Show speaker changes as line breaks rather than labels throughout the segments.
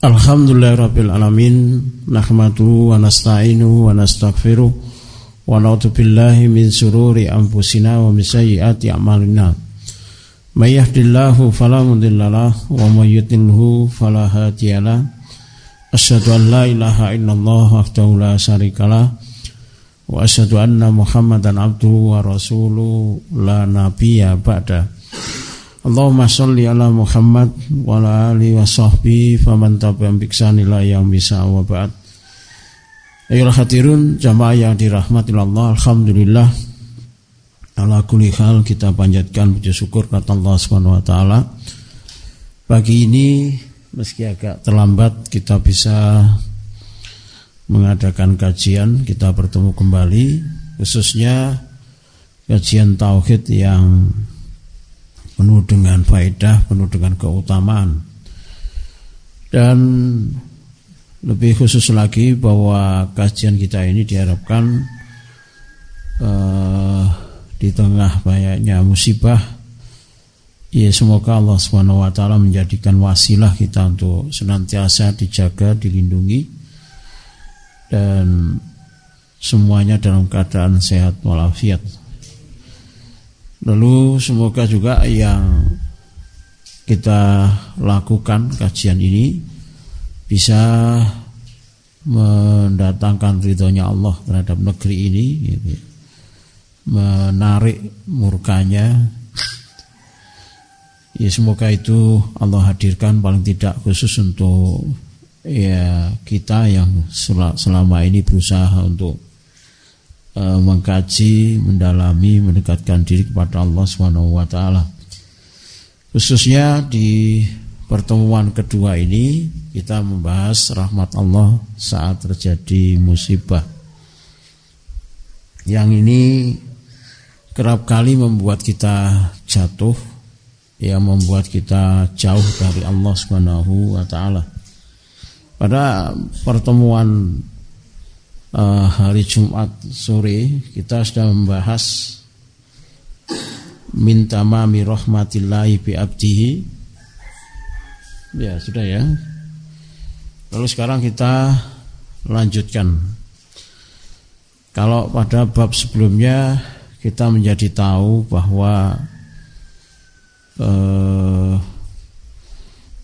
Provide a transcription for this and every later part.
Alhamdulillah alamin nahmadu wa nasta'inu wa nastaghfiruh wa na'udzu billahi min sururi anfusina wa min sayyiati a'malina. May yahdihillahu fala mudhillalah wa may yudlilhu fala hadiyalah asyhadu an la ilaha illallah wahdahu la syarikalah wa asyhadu anna muhammadan abduhu wa rasuluhu la nabiyya ba'da Allahumma salli ala Muhammad wa ala alihi wa sahbihi faman tabi'an biksan ila yang bisa wa ba'd. Ayolah hadirun jamaah yang dirahmati Allah Alhamdulillah Ala kulli hal kita panjatkan puji syukur kata Allah Subhanahu wa taala. Pagi ini meski agak terlambat kita bisa mengadakan kajian, kita bertemu kembali khususnya kajian tauhid yang penuh dengan faedah, penuh dengan keutamaan. Dan lebih khusus lagi bahwa kajian kita ini diharapkan uh, di tengah banyaknya musibah Ya semoga Allah Subhanahu wa taala menjadikan wasilah kita untuk senantiasa dijaga, dilindungi dan semuanya dalam keadaan sehat walafiat. Lalu semoga juga yang kita lakukan kajian ini bisa mendatangkan ridhonya Allah terhadap negeri ini gitu. menarik murkanya ya semoga itu Allah hadirkan paling tidak khusus untuk ya kita yang selama ini berusaha untuk e, mengkaji, mendalami, mendekatkan diri kepada Allah Subhanahu wa taala. Khususnya di pertemuan kedua ini kita membahas rahmat Allah saat terjadi musibah. Yang ini kerap kali membuat kita jatuh yang membuat kita jauh dari Allah Subhanahu wa taala. Pada pertemuan uh, hari Jumat sore kita sudah membahas minta mami rahmatillahi bi abdihi. Ya sudah ya. Lalu sekarang kita lanjutkan. Kalau pada bab sebelumnya kita menjadi tahu bahwa eh,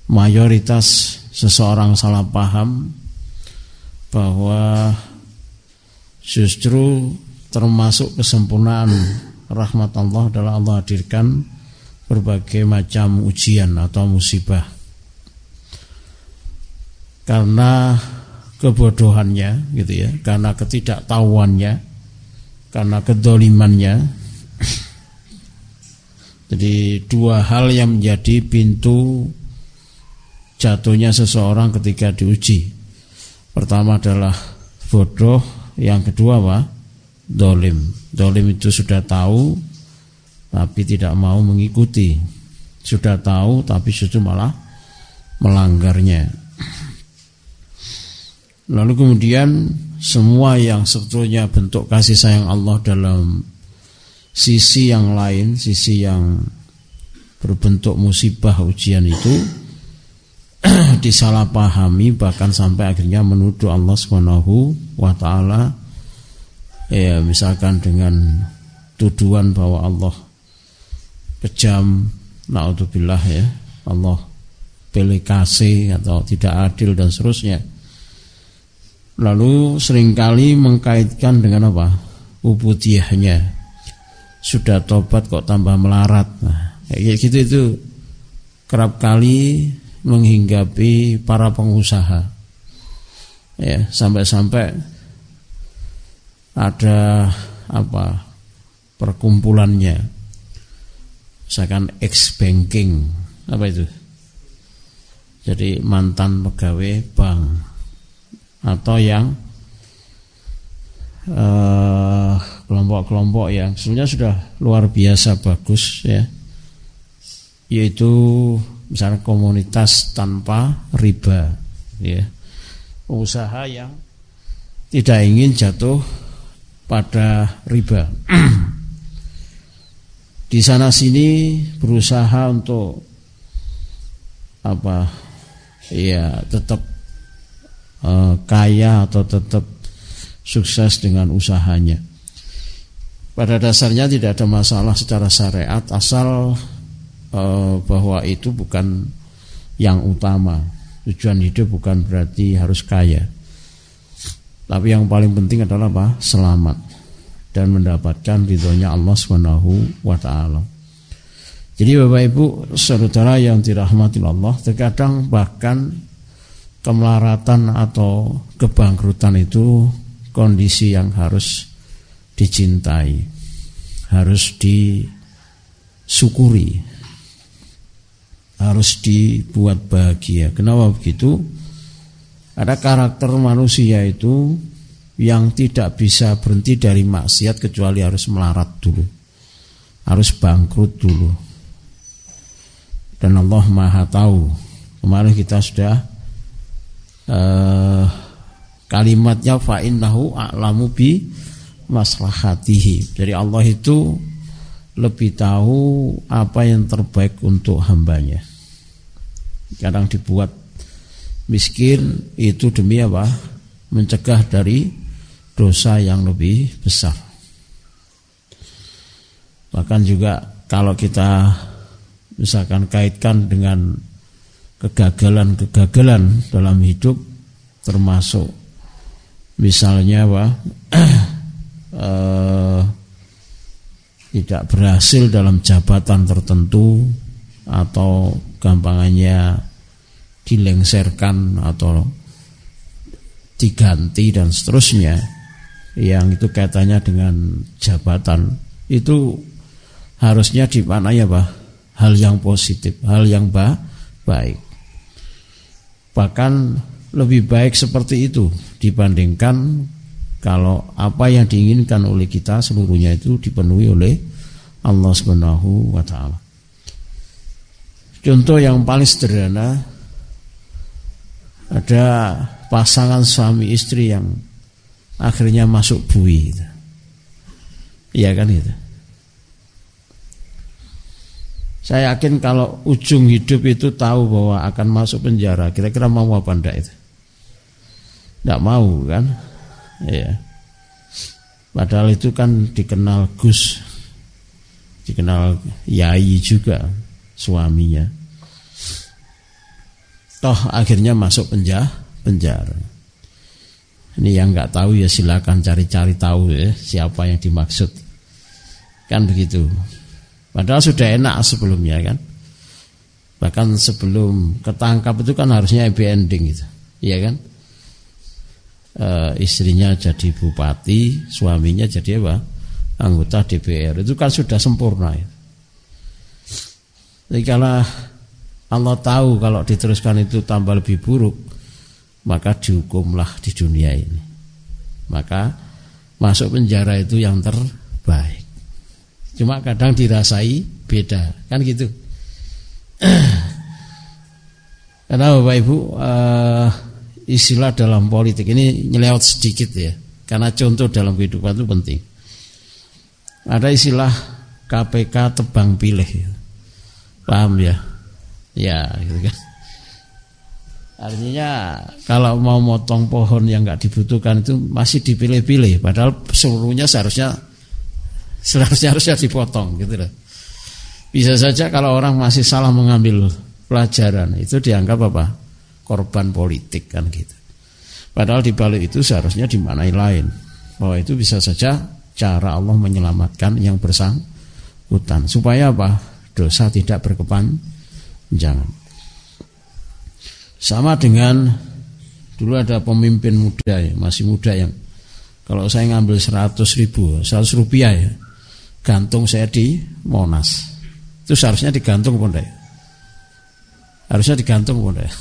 mayoritas seseorang salah paham bahwa Justru termasuk kesempurnaan rahmat Allah adalah Allah hadirkan berbagai macam ujian atau musibah. Karena kebodohannya gitu ya, karena ketidaktahuannya, karena kedolimannya. Jadi dua hal yang menjadi pintu jatuhnya seseorang ketika diuji. Pertama adalah bodoh yang kedua apa? Dolim. Dolim itu sudah tahu tapi tidak mau mengikuti. Sudah tahu tapi justru malah melanggarnya. Lalu kemudian semua yang sebetulnya bentuk kasih sayang Allah dalam sisi yang lain, sisi yang berbentuk musibah ujian itu disalahpahami bahkan sampai akhirnya menuduh Allah Subhanahu wa taala. Ya misalkan dengan tuduhan bahwa Allah kejam naudzubillah ya Allah pilih kasih atau tidak adil dan seterusnya. Lalu sering kali mengkaitkan dengan apa? Ubudiyahnya sudah tobat kok tambah melarat. Nah kayak gitu itu kerap kali menghinggapi para pengusaha. Ya, sampai-sampai ada apa? perkumpulannya. Misalkan ex banking, apa itu? Jadi mantan pegawai bank atau yang eh, kelompok-kelompok yang sebenarnya sudah luar biasa bagus ya yaitu misalnya komunitas tanpa riba ya. Usaha yang tidak ingin jatuh pada riba. Di sana sini berusaha untuk apa? Ya tetap uh, kaya atau tetap sukses dengan usahanya. Pada dasarnya tidak ada masalah secara syariat asal uh, bahwa itu bukan yang utama. Tujuan hidup bukan berarti harus kaya. Tapi yang paling penting adalah apa? Selamat dan mendapatkan ridhonya Allah Subhanahu wa taala. Jadi Bapak Ibu, saudara yang dirahmati Allah, terkadang bahkan kemelaratan atau kebangkrutan itu kondisi yang harus dicintai, harus disyukuri, harus dibuat bahagia. Kenapa begitu? Ada karakter manusia itu yang tidak bisa berhenti dari maksiat kecuali harus melarat dulu, harus bangkrut dulu dan Allah Maha tahu. Kemarin kita sudah uh, kalimatnya fa innahu a'lamu bi maslahatihi. Jadi Allah itu lebih tahu apa yang terbaik untuk hambanya. Kadang dibuat miskin itu demi apa? Mencegah dari dosa yang lebih besar. Bahkan juga kalau kita misalkan kaitkan dengan kegagalan-kegagalan dalam hidup termasuk misalnya apa eh, tidak berhasil dalam jabatan tertentu atau gampangannya dilengserkan atau diganti dan seterusnya yang itu kaitannya dengan jabatan itu harusnya di mana ya Pak hal yang positif, hal yang ba baik. Bahkan lebih baik seperti itu dibandingkan kalau apa yang diinginkan oleh kita seluruhnya itu dipenuhi oleh Allah Subhanahu wa taala. Contoh yang paling sederhana ada pasangan suami istri yang akhirnya masuk bui. Iya kan itu. Saya yakin kalau ujung hidup itu tahu bahwa akan masuk penjara, kira-kira mau apa enggak itu? Enggak mau kan? Iya. Padahal itu kan dikenal Gus, dikenal Yai juga suaminya. Toh akhirnya masuk penjara, penjara. Ini yang nggak tahu ya silakan cari-cari tahu ya siapa yang dimaksud. Kan begitu. Padahal sudah enak sebelumnya kan. Bahkan sebelum ketangkap itu kan harusnya happy ending gitu. Iya kan? E, istrinya jadi bupati, suaminya jadi apa? Anggota DPR. Itu kan sudah sempurna ya. Jadi kalau Allah tahu kalau diteruskan itu tambah lebih buruk, maka dihukumlah di dunia ini. Maka masuk penjara itu yang terbaik. Cuma kadang dirasai beda, kan gitu. Karena Bapak Ibu uh, istilah dalam politik ini nyelewat sedikit ya, karena contoh dalam kehidupan itu penting. Ada istilah KPK tebang pilih, paham ya? Ya, gitu kan. Artinya kalau mau motong pohon yang nggak dibutuhkan itu masih dipilih-pilih, padahal seluruhnya seharusnya seharusnya harusnya dipotong gitu loh. Bisa saja kalau orang masih salah mengambil pelajaran itu dianggap apa? Korban politik kan gitu. Padahal di balik itu seharusnya dimanai lain. Bahwa itu bisa saja cara Allah menyelamatkan yang bersangkutan supaya apa? Dosa tidak berkepanjangan. Sama dengan dulu ada pemimpin muda ya, masih muda yang kalau saya ngambil 100 ribu, 100 rupiah ya, gantung saya di Monas. Itu seharusnya digantung pun deh. Harusnya digantung pun deh.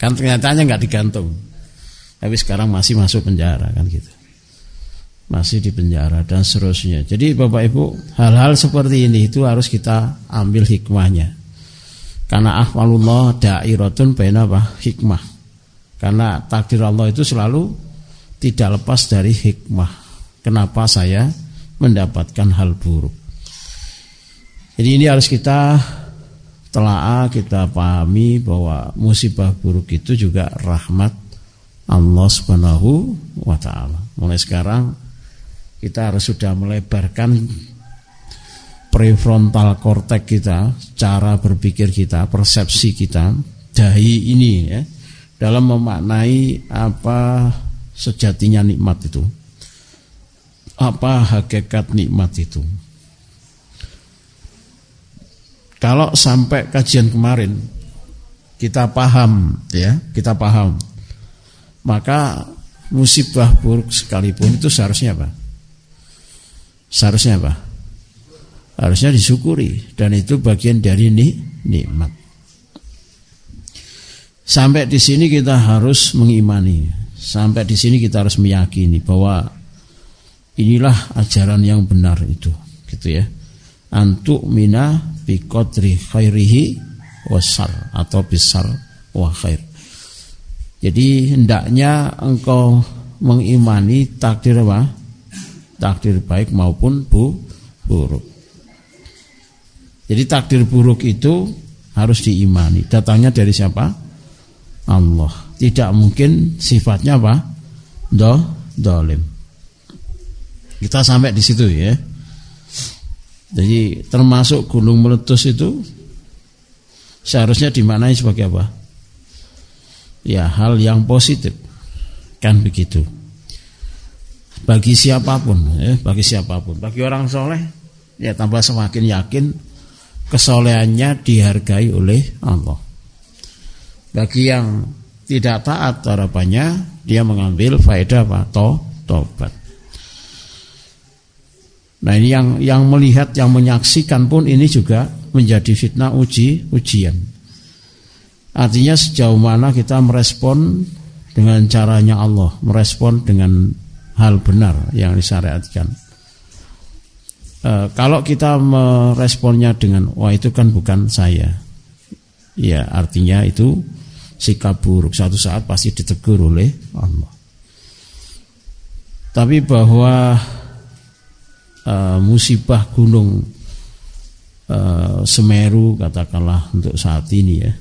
Kan ternyata nggak digantung. Tapi sekarang masih masuk penjara kan gitu. Masih di penjara dan seterusnya. Jadi Bapak Ibu, hal-hal seperti ini itu harus kita ambil hikmahnya. Karena ahwalullah da'iratun baina apa? Hikmah. Karena takdir Allah itu selalu tidak lepas dari hikmah. Kenapa saya mendapatkan hal buruk. Jadi ini harus kita telaah kita pahami bahwa musibah buruk itu juga rahmat Allah Subhanahu wa taala. Mulai sekarang kita harus sudah melebarkan prefrontal cortex kita, cara berpikir kita, persepsi kita, dahi ini ya, dalam memaknai apa sejatinya nikmat itu. Apa hakikat nikmat itu? Kalau sampai kajian kemarin kita paham ya, kita paham. Maka musibah buruk sekalipun itu seharusnya apa? Seharusnya apa? Harusnya disyukuri dan itu bagian dari nik nikmat. Sampai di sini kita harus mengimani. Sampai di sini kita harus meyakini bahwa inilah ajaran yang benar itu, gitu ya. Antuk mina biqadri khairihi wasar atau bisar wa khair. Jadi hendaknya engkau mengimani takdir apa? Takdir baik maupun bu, buruk. Jadi takdir buruk itu harus diimani. Datangnya dari siapa? Allah. Tidak mungkin sifatnya apa? Do, dolim. Kita sampai di situ ya. Jadi termasuk gunung meletus itu seharusnya dimaknai sebagai apa? Ya hal yang positif kan begitu. Bagi siapa pun, ya, bagi siapa pun, bagi orang soleh, ya tambah semakin yakin kesolehannya dihargai oleh Allah. Bagi yang tidak taat harapannya dia mengambil faedah apa? To, tobat. Nah ini yang yang melihat, yang menyaksikan pun ini juga menjadi fitnah uji ujian. Artinya sejauh mana kita merespon dengan caranya Allah, merespon dengan hal benar yang disyariatkan. E, kalau kita meresponnya dengan wah itu kan bukan saya, ya artinya itu sikap buruk. Satu saat pasti ditegur oleh Allah. Tapi bahwa uh, musibah gunung uh, Semeru katakanlah untuk saat ini ya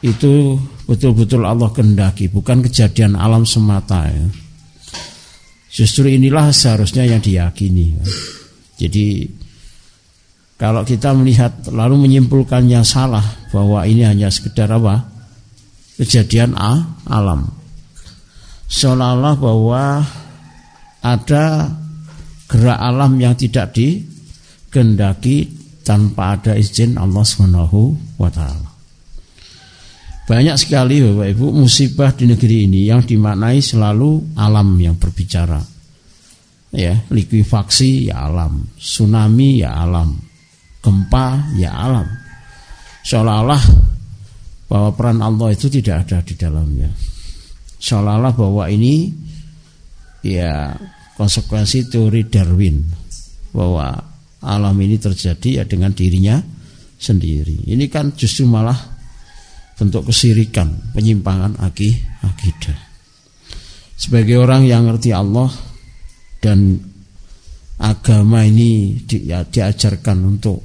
itu betul-betul Allah kendaki bukan kejadian alam semata ya. Justru inilah seharusnya yang diyakini ya. jadi kalau kita melihat lalu menyimpulkannya salah bahwa ini hanya sekedar apa kejadian A, alam seolah-olah bahwa ada gerak alam yang tidak digendaki tanpa ada izin Allah Subhanahu wa taala. Banyak sekali Bapak Ibu musibah di negeri ini yang dimaknai selalu alam yang berbicara. Ya, likuifaksi ya alam, tsunami ya alam, gempa ya alam. Seolah-olah bahwa peran Allah itu tidak ada di dalamnya. Seolah-olah bahwa ini ya konsekuensi teori Darwin bahwa alam ini terjadi ya dengan dirinya sendiri. Ini kan justru malah bentuk kesirikan, penyimpangan akidah. Sebagai orang yang ngerti Allah dan agama ini di, ya, diajarkan untuk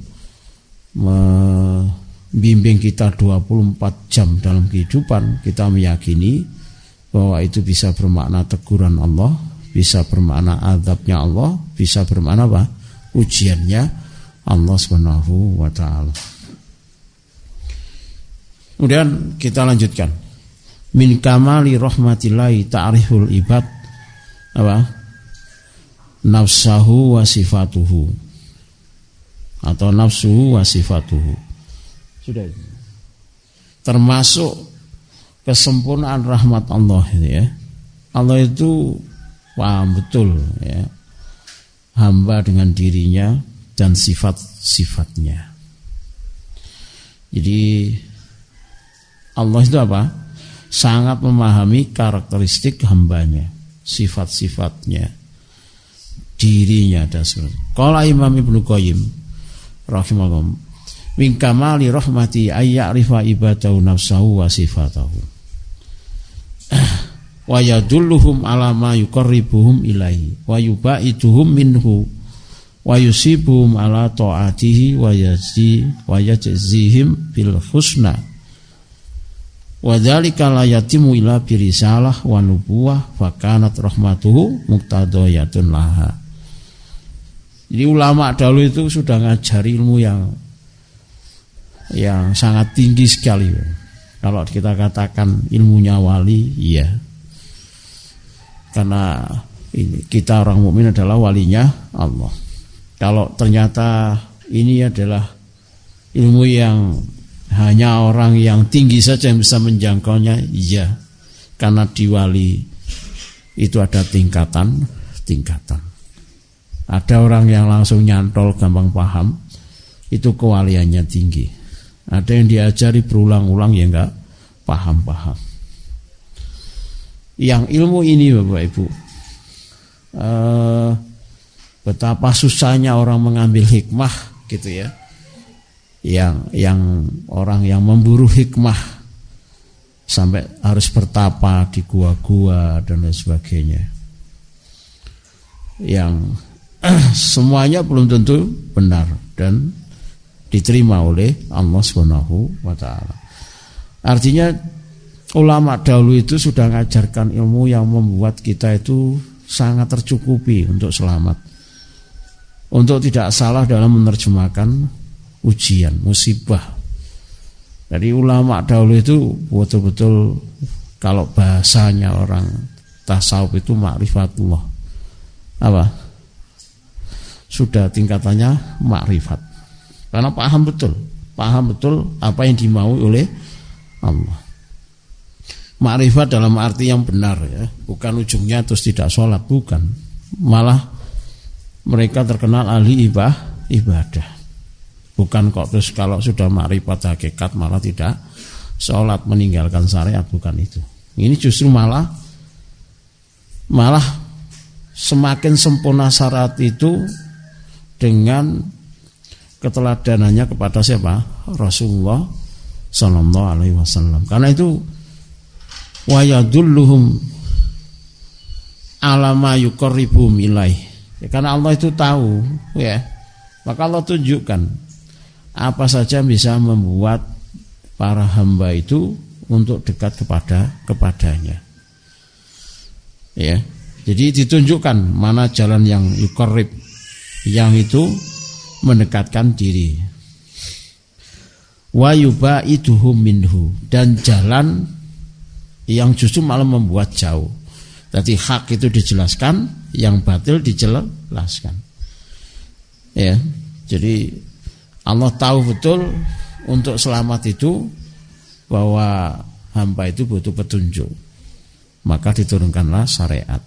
membimbing kita 24 jam dalam kehidupan, kita meyakini bahwa itu bisa bermakna teguran Allah bisa bermakna azabnya Allah, bisa bermakna apa? Ujiannya Allah Subhanahu wa taala. Kemudian kita lanjutkan. Min kamali rahmatillahi ta'riful ibad apa? Nafsahu wa sifatuhu atau nafsuhu wa sifatuhu. Sudah. Termasuk kesempurnaan rahmat Allah ya. Allah itu paham betul ya hamba dengan dirinya dan sifat-sifatnya. Jadi Allah itu apa? Sangat memahami karakteristik hambanya, sifat-sifatnya, dirinya dan sebagainya. Kalau Imam Ibnu Qayyim rahimahullah min kamali rahmati ayya'rifa ibadahu nafsahu wa sifatahu wa yadulluhum ala ma yuqarribuhum ilaihi wa yubaiduhum minhu wa yusibum ala taatihi wa yajzihim bil husna wa dzalika la yatimu ila birisalah wa nubuwah fa kanat rahmatuhu muqtadayatun laha jadi ulama dahulu itu sudah ngajari ilmu yang yang sangat tinggi sekali. Kalau kita katakan ilmunya wali, iya. Karena ini kita orang mukmin adalah walinya Allah. Kalau ternyata ini adalah ilmu yang hanya orang yang tinggi saja yang bisa menjangkaunya, iya. Karena di wali itu ada tingkatan-tingkatan. Ada orang yang langsung nyantol gampang paham, itu kewaliannya tinggi. Ada yang diajari berulang-ulang ya enggak paham-paham. Yang ilmu ini Bapak Ibu eh, betapa susahnya orang mengambil hikmah gitu ya. Yang yang orang yang memburu hikmah sampai harus bertapa di gua-gua dan lain sebagainya. Yang semuanya belum tentu benar dan diterima oleh Allah Subhanahu wa taala. Artinya ulama dahulu itu sudah mengajarkan ilmu yang membuat kita itu sangat tercukupi untuk selamat. Untuk tidak salah dalam menerjemahkan ujian, musibah. Jadi ulama dahulu itu betul-betul kalau bahasanya orang tasawuf itu makrifatullah. Apa? Sudah tingkatannya makrifat. Karena paham betul, paham betul apa yang dimaui oleh Allah. Makrifat dalam arti yang benar ya, bukan ujungnya terus tidak sholat, bukan. Malah mereka terkenal ahli ibah, ibadah. Bukan kok terus kalau sudah makrifat hakikat malah tidak sholat meninggalkan syariat, bukan itu. Ini justru malah malah semakin sempurna syarat itu dengan keteladanannya kepada siapa? Rasulullah Sallallahu Alaihi Wasallam. Karena itu wayadulluhum alama. Ya, karena Allah itu tahu, ya. Maka Allah tunjukkan apa saja bisa membuat para hamba itu untuk dekat kepada kepadanya. Ya. Jadi ditunjukkan mana jalan yang yukorrib yang itu mendekatkan diri. Wa yubaiduhum minhu dan jalan yang justru malah membuat jauh. Jadi hak itu dijelaskan, yang batil dijelaskan. Ya. Jadi Allah tahu betul untuk selamat itu bahwa hamba itu butuh petunjuk. Maka diturunkanlah syariat.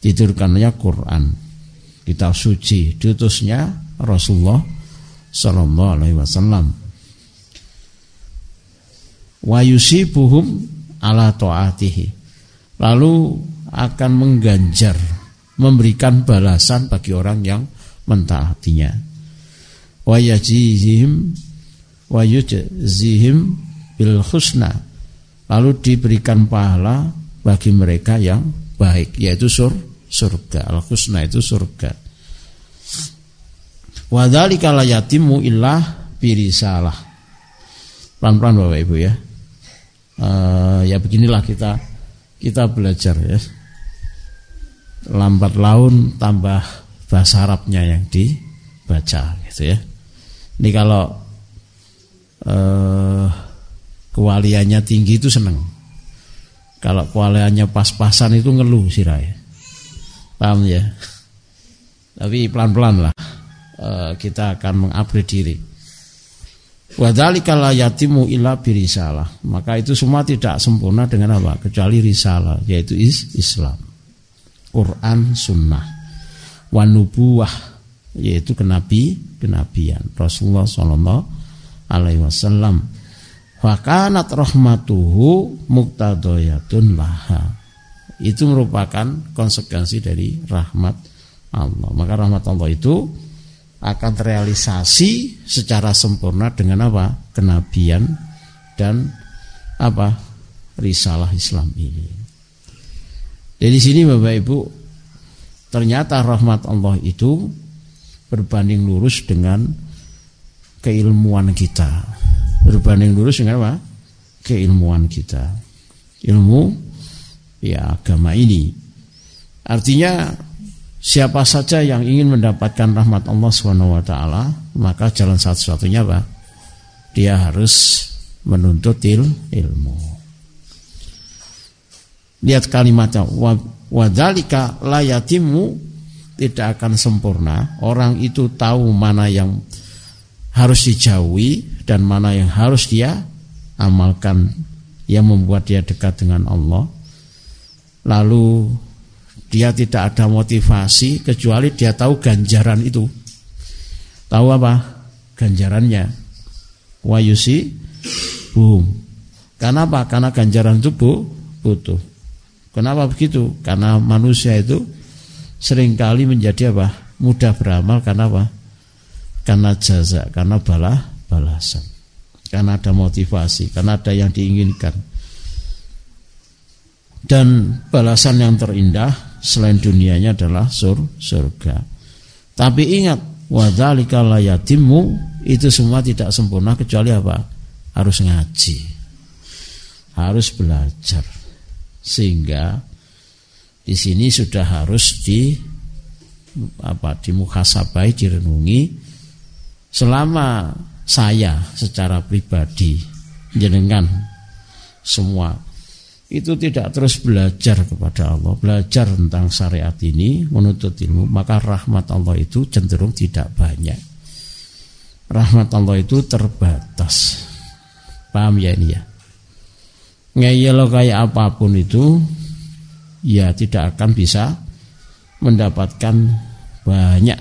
Diturunkannya Quran. Kitab suci diutusnya Rasulullah Sallallahu Alaihi Wasallam. Wa yusibuhum ala taatihi. Lalu akan mengganjar, memberikan balasan bagi orang yang mentaatinya. Wa yajizihim wa yujzihim bil husna. Lalu diberikan pahala bagi mereka yang baik yaitu sur surga. Al husna itu surga. Wadzalika la yatimu illah birisalah. Pelan-pelan Bapak Ibu ya. Uh, ya beginilah kita kita belajar ya. Lambat laun tambah bahasa Arabnya yang dibaca gitu ya. Ini kalau uh, kewaliannya tinggi itu seneng. Kalau kewaliannya pas-pasan itu ngeluh sih Rai. Paham ya? Tapi pelan-pelan lah. Eh, kita akan mengupgrade diri. Wadzalika la yatimu illa birisalah. Maka itu semua tidak sempurna dengan apa? Kecuali risalah, yaitu is Islam. Quran, sunnah. Wanubuwah, yaitu kenabi, kenabian. Rasulullah sallallahu alaihi wasallam. Fakanat rahmatuhu muktadayatun laha. Itu merupakan konsekuensi dari rahmat Allah. Maka rahmat Allah itu akan terrealisasi secara sempurna dengan apa? kenabian dan apa? risalah Islam ini. Dari sini Bapak Ibu, ternyata rahmat Allah itu berbanding lurus dengan keilmuan kita. Berbanding lurus dengan apa? Keilmuan kita. Ilmu ya agama ini. Artinya siapa saja yang ingin mendapatkan rahmat Allah Subhanahu wa taala, maka jalan satu-satunya apa? Dia harus menuntut il, ilmu. Lihat kalimatnya wadzalika layatimu tidak akan sempurna. Orang itu tahu mana yang harus dijauhi dan mana yang harus dia amalkan yang membuat dia dekat dengan Allah. Lalu dia tidak ada motivasi kecuali dia tahu ganjaran itu. Tahu apa? Ganjarannya. Wayusi boom. Karena apa? Karena ganjaran itu bu, butuh. Kenapa begitu? Karena manusia itu sering kali menjadi apa? Mudah beramal karena apa? Karena jaza, karena balah, balasan. Karena ada motivasi, karena ada yang diinginkan. Dan balasan yang terindah selain dunianya adalah sur, surga. Tapi ingat, wadzalika layatimu itu semua tidak sempurna kecuali apa? Harus ngaji. Harus belajar. Sehingga di sini sudah harus di apa di muhasabai direnungi selama saya secara pribadi jenengan semua itu tidak terus belajar kepada Allah, belajar tentang syariat ini, menuntut ilmu, maka rahmat Allah itu cenderung tidak banyak. Rahmat Allah itu terbatas. Paham ya ini ya? Ngeyel kayak apa pun itu ya tidak akan bisa mendapatkan banyak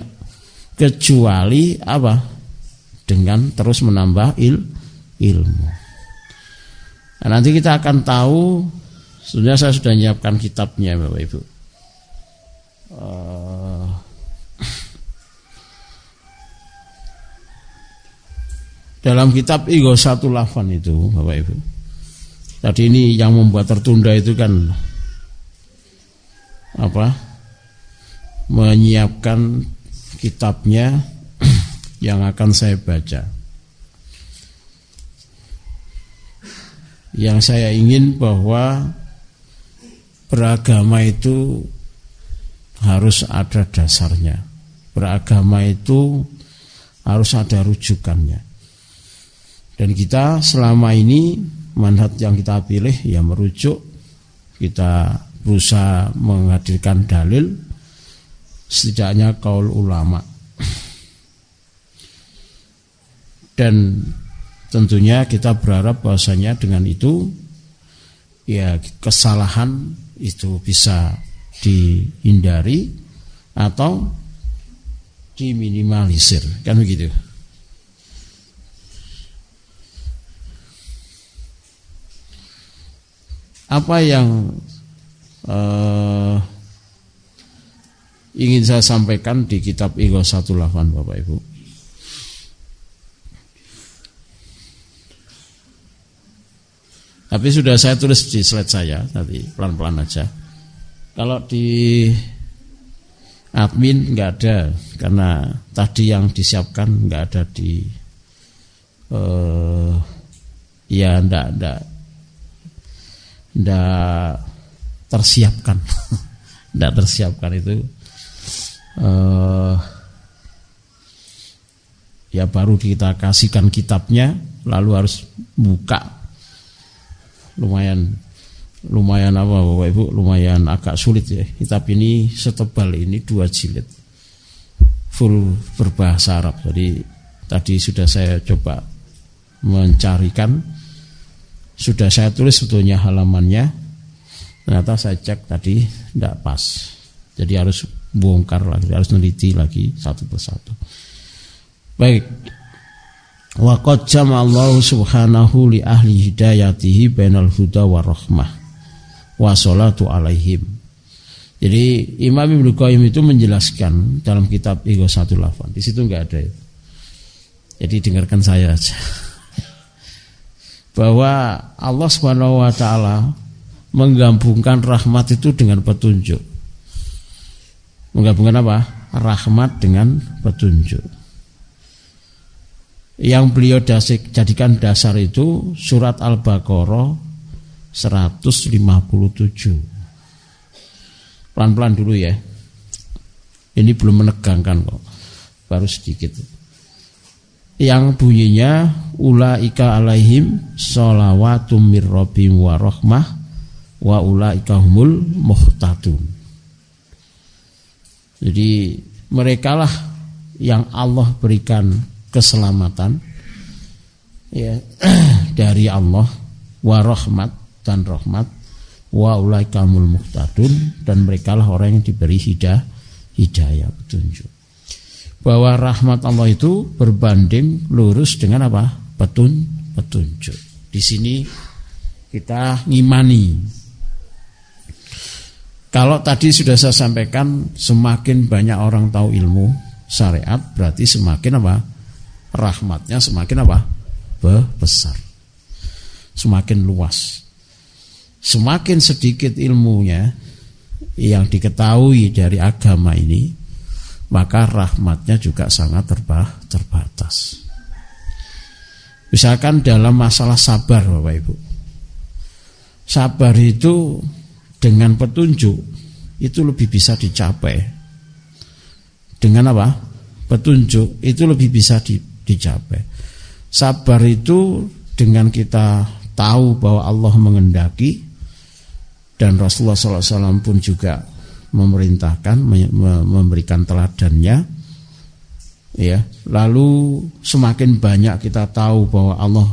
kecuali apa dengan terus menambah il, ilmu. Nah, nanti kita akan tahu sudah saya sudah menyiapkan kitabnya Bapak Ibu. Uh, dalam kitab Igo satu Lafan itu Bapak Ibu. Tadi ini yang membuat tertunda itu kan apa menyiapkan kitabnya yang akan saya baca. Yang saya ingin bahwa beragama itu harus ada dasarnya. Beragama itu harus ada rujukannya. Dan kita selama ini manhat yang kita pilih ya merujuk kita berusaha menghadirkan dalil setidaknya kaul ulama. Dan tentunya kita berharap bahwasanya dengan itu ya kesalahan itu bisa dihindari atau diminimalisir. Kan begitu? Apa yang uh, ingin saya sampaikan di kitab Igo 18 Bapak Ibu. Tapi sudah saya tulis di slide saya tadi pelan-pelan aja. Kalau di admin nggak ada karena tadi yang disiapkan nggak ada di uh, ya ndak ndak ndak tersiapkan. Tidak tersiapkan itu uh, ya baru kita kasihkan kitabnya lalu harus buka. Lumayan lumayan apa bapak ibu lumayan agak sulit ya. Kitab ini setebal ini dua jilid. Full berbahasa Arab. Jadi tadi sudah saya coba mencarikan. Sudah saya tulis sebetulnya halamannya Ternyata saya cek tadi tidak pas. Jadi harus bongkar lagi, harus neliti lagi satu persatu. Baik. Wa qad Allah subhanahu li ahli hidayatihi bainal huda wa rahmah wa salatu alaihim. Jadi Imam Ibnu Qayyim itu menjelaskan dalam kitab satu Lafan. Di situ enggak ada. Jadi dengarkan saya aja. Bahwa Allah Subhanahu wa taala menggabungkan rahmat itu dengan petunjuk. Menggabungkan apa? rahmat dengan petunjuk. Yang beliau dasik, jadikan dasar itu surat Al-Baqarah 157. Pelan-pelan dulu ya. Ini belum menegangkan kok. Baru sedikit. Yang bunyinya ulaika alaihim sholawatu mir wa rahmah wa ulaika humul muhtadun. Jadi merekalah yang Allah berikan keselamatan ya dari Allah wa rahmat dan rahmat wa ulaikamul muhtadun dan merekalah orang yang diberi hidayah hidayah petunjuk. Bahwa rahmat Allah itu berbanding lurus dengan apa? Petun petunjuk. Di sini kita ngimani kalau tadi sudah saya sampaikan semakin banyak orang tahu ilmu syariat berarti semakin apa? Rahmatnya semakin apa? Besar. Semakin luas. Semakin sedikit ilmunya yang diketahui dari agama ini, maka rahmatnya juga sangat terba terbatas. Misalkan dalam masalah sabar Bapak Ibu. Sabar itu dengan petunjuk itu lebih bisa dicapai. Dengan apa? Petunjuk itu lebih bisa di, dicapai. Sabar itu dengan kita tahu bahwa Allah mengendaki dan Rasulullah SAW pun juga memerintahkan memberikan teladannya ya lalu semakin banyak kita tahu bahwa Allah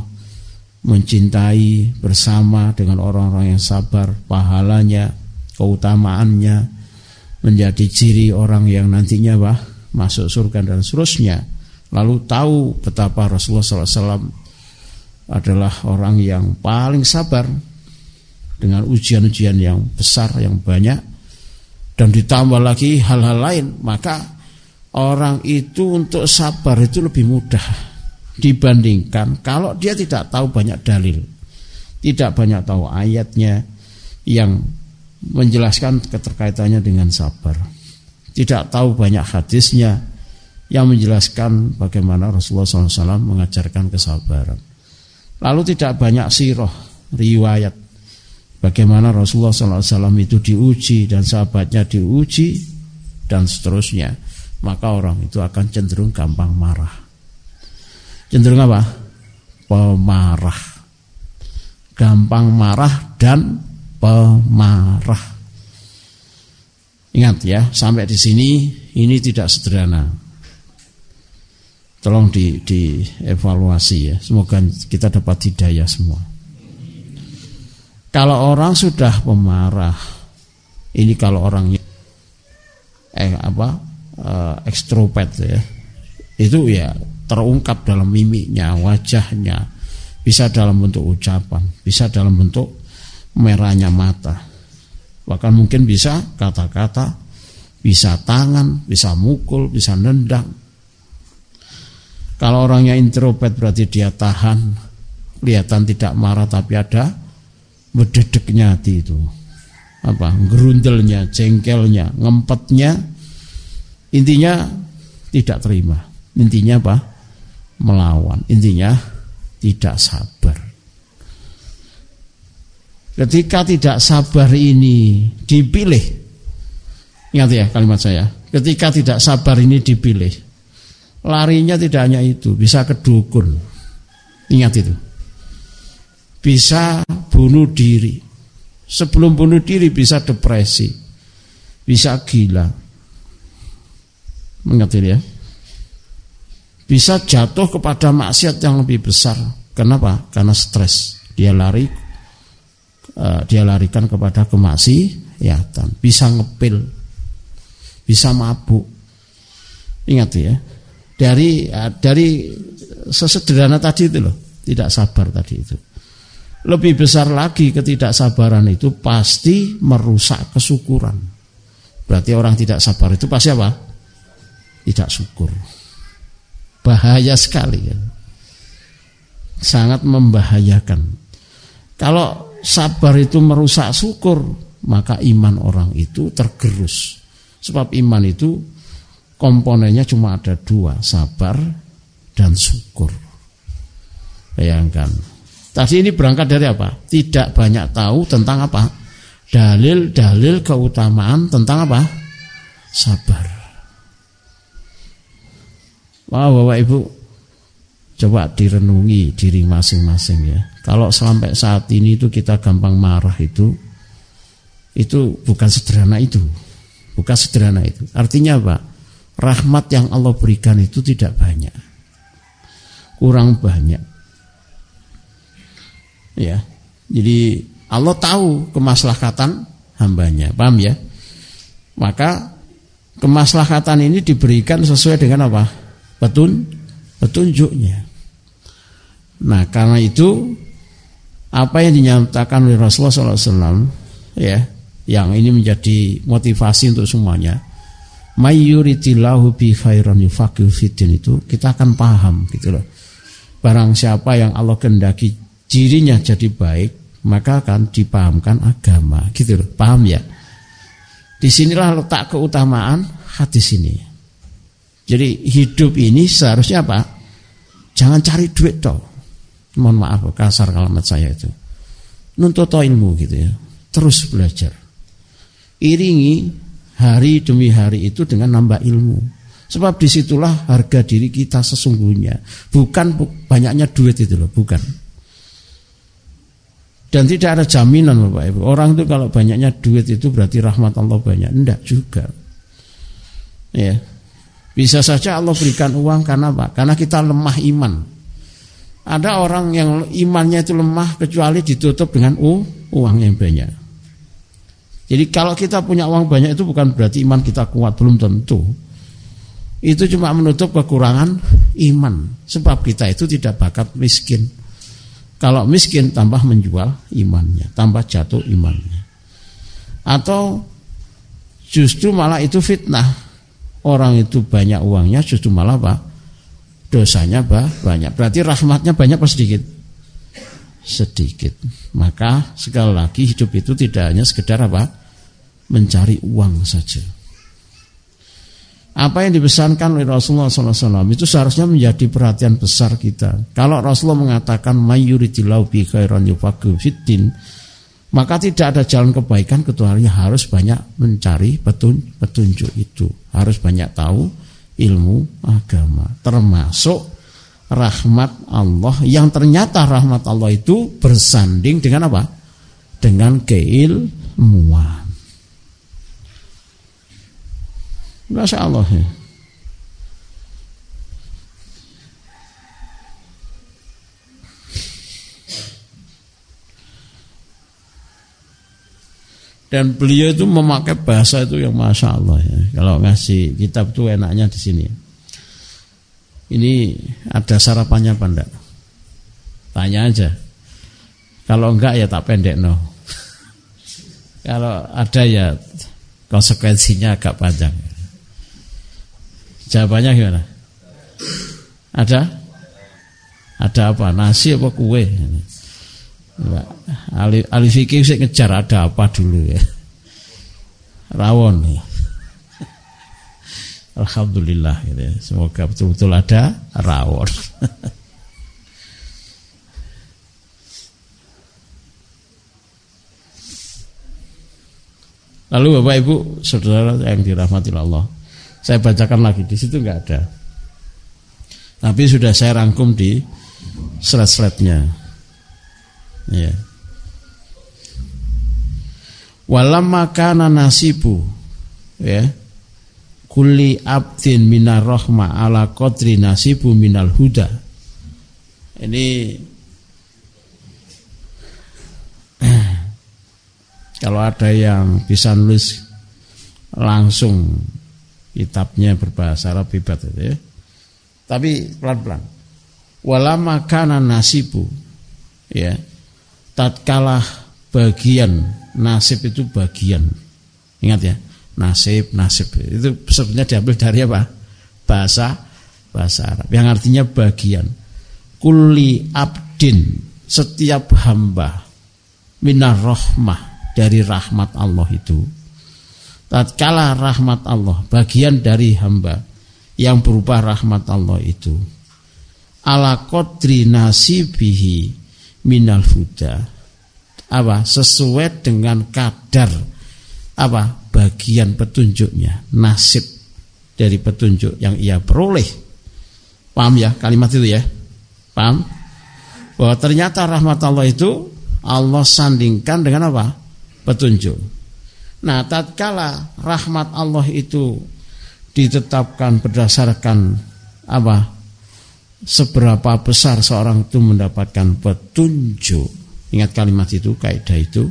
mencintai bersama dengan orang-orang yang sabar, pahalanya, keutamaannya menjadi ciri orang yang nantinya bah, masuk surga dan seterusnya. Lalu tahu betapa Rasulullah SAW adalah orang yang paling sabar dengan ujian-ujian yang besar, yang banyak, dan ditambah lagi hal-hal lain, maka orang itu untuk sabar itu lebih mudah dibandingkan kalau dia tidak tahu banyak dalil, tidak banyak tahu ayatnya yang menjelaskan keterkaitannya dengan sabar. Tidak tahu banyak hadisnya yang menjelaskan bagaimana Rasulullah SAW mengajarkan kesabaran. Lalu tidak banyak siroh, riwayat bagaimana Rasulullah SAW itu diuji dan sahabatnya diuji dan seterusnya. Maka orang itu akan cenderung gampang marah cenderung apa? Pemarah. Gampang marah dan pemarah. Ingat ya, sampai di sini ini tidak sederhana. Tolong di, dievaluasi ya. Semoga kita dapat hidayah semua. Kalau orang sudah pemarah, ini kalau orangnya eh apa eh, ya, itu ya terungkap dalam mimiknya, wajahnya, bisa dalam bentuk ucapan, bisa dalam bentuk merahnya mata. Bahkan mungkin bisa kata-kata, bisa tangan, bisa mukul, bisa nendang. Kalau orangnya introvert berarti dia tahan, kelihatan tidak marah tapi ada bededeknya hati itu. Apa? Gerundelnya, jengkelnya, ngempetnya, intinya tidak terima. Intinya apa? Melawan. Intinya tidak sabar. Ketika tidak sabar ini dipilih, ingat ya kalimat saya. Ketika tidak sabar ini dipilih, larinya tidak hanya itu, bisa ke dukun. Ingat itu. Bisa bunuh diri. Sebelum bunuh diri bisa depresi, bisa gila. Mengerti ya? Bisa jatuh kepada maksiat yang lebih besar. Kenapa? Karena stres. Dia lari uh, dia larikan kepada kemaksiatan. Bisa ngepil, bisa mabuk. Ingat ya. Dari uh, dari sesederhana tadi itu loh, tidak sabar tadi itu. Lebih besar lagi ketidaksabaran itu pasti merusak kesyukuran. Berarti orang tidak sabar itu pasti apa? Tidak syukur bahaya sekali ya. sangat membahayakan kalau sabar itu merusak syukur maka iman orang itu tergerus sebab iman itu komponennya cuma ada dua, sabar dan syukur. Bayangkan. Tadi ini berangkat dari apa? Tidak banyak tahu tentang apa? Dalil-dalil keutamaan tentang apa? Sabar. Wah, Bapak Ibu, coba direnungi diri masing-masing ya. Kalau sampai saat ini itu kita gampang marah itu, itu bukan sederhana itu. Bukan sederhana itu. Artinya apa? Rahmat yang Allah berikan itu tidak banyak. Kurang banyak. Ya. Jadi Allah tahu kemaslahatan hambanya. Paham ya? Maka kemaslahatan ini diberikan sesuai dengan apa? Petun, petunjuknya. Nah, karena itu apa yang dinyatakan oleh Rasulullah SAW ya, yang ini menjadi motivasi untuk semuanya. Mayyuritillahu bi khairan yufaqihu fiddin itu kita akan paham gitu loh. Barang siapa yang Allah kendaki dirinya jadi baik, maka akan dipahamkan agama gitu loh. Paham ya? Di sinilah letak keutamaan hadis ini. Jadi hidup ini seharusnya apa? Jangan cari duit toh. Mohon maaf kasar kalimat saya itu. Nuntut ilmu gitu ya. Terus belajar. Iringi hari demi hari itu dengan nambah ilmu. Sebab di situlah harga diri kita sesungguhnya. Bukan banyaknya duit itu loh, bukan. Dan tidak ada jaminan Bapak Ibu. Orang itu kalau banyaknya duit itu berarti rahmat Allah banyak. Tidak juga. Ya. Bisa saja Allah berikan uang karena apa? Karena kita lemah iman. Ada orang yang imannya itu lemah kecuali ditutup dengan uh, uang yang banyak. Jadi kalau kita punya uang banyak itu bukan berarti iman kita kuat, belum tentu. Itu cuma menutup kekurangan iman. Sebab kita itu tidak bakat miskin. Kalau miskin tambah menjual imannya, tambah jatuh imannya. Atau justru malah itu fitnah. Orang itu banyak uangnya justru malah apa? Dosanya bah, banyak. Berarti rahmatnya banyak apa sedikit? Sedikit. Maka sekali lagi hidup itu tidak hanya sekedar apa? mencari uang saja. Apa yang dipesankan oleh Rasulullah SAW itu seharusnya menjadi perhatian besar kita. Kalau Rasulullah mengatakan mayuridilau bi khairan yufaqihu fiddin, maka tidak ada jalan kebaikan kecuali harus banyak mencari petun, petunjuk itu. Harus banyak tahu ilmu agama, termasuk rahmat Allah yang ternyata rahmat Allah itu bersanding dengan apa? Dengan keilmuan. Masya Allah ya. Dan beliau itu memakai bahasa itu yang masya Allah ya. Kalau ngasih kitab itu enaknya di sini. Ini ada sarapannya apa enggak? Tanya aja. Kalau enggak ya tak pendek no. Kalau ada ya konsekuensinya agak panjang. Jawabannya gimana? Ada? Ada apa? Nasi apa kue? Ali, ali fikih sih ngejar ada apa dulu ya. Rawon. Alhamdulillah gitu ya. Semoga betul-betul ada rawon. Lalu Bapak Ibu, saudara yang dirahmati Allah. Saya bacakan lagi di situ nggak ada. Tapi sudah saya rangkum di slide-slide-nya. Ya. Walamma kana nasibu ya kulli abdin minar rahma ala qadri nasibu minal huda. Ini kalau ada yang bisa nulis langsung kitabnya berbahasa Arab hebat itu ya. Tapi pelan-pelan. Walama kana nasibu ya. Tatkala bagian nasib itu bagian. Ingat ya, nasib nasib itu sebenarnya diambil dari apa? Bahasa bahasa Arab yang artinya bagian. Kulli abdin setiap hamba minar rahmah dari rahmat Allah itu tatkala rahmat Allah bagian dari hamba yang berupa rahmat Allah itu ala qadri nasibihi minal huda. Apa? Sesuai dengan kadar apa? Bagian petunjuknya nasib dari petunjuk yang ia peroleh. Paham ya kalimat itu ya? Paham? Bahwa ternyata rahmat Allah itu Allah sandingkan dengan apa? Petunjuk. Nah tatkala rahmat Allah itu ditetapkan berdasarkan apa seberapa besar seorang itu mendapatkan petunjuk. Ingat kalimat itu, kaidah itu.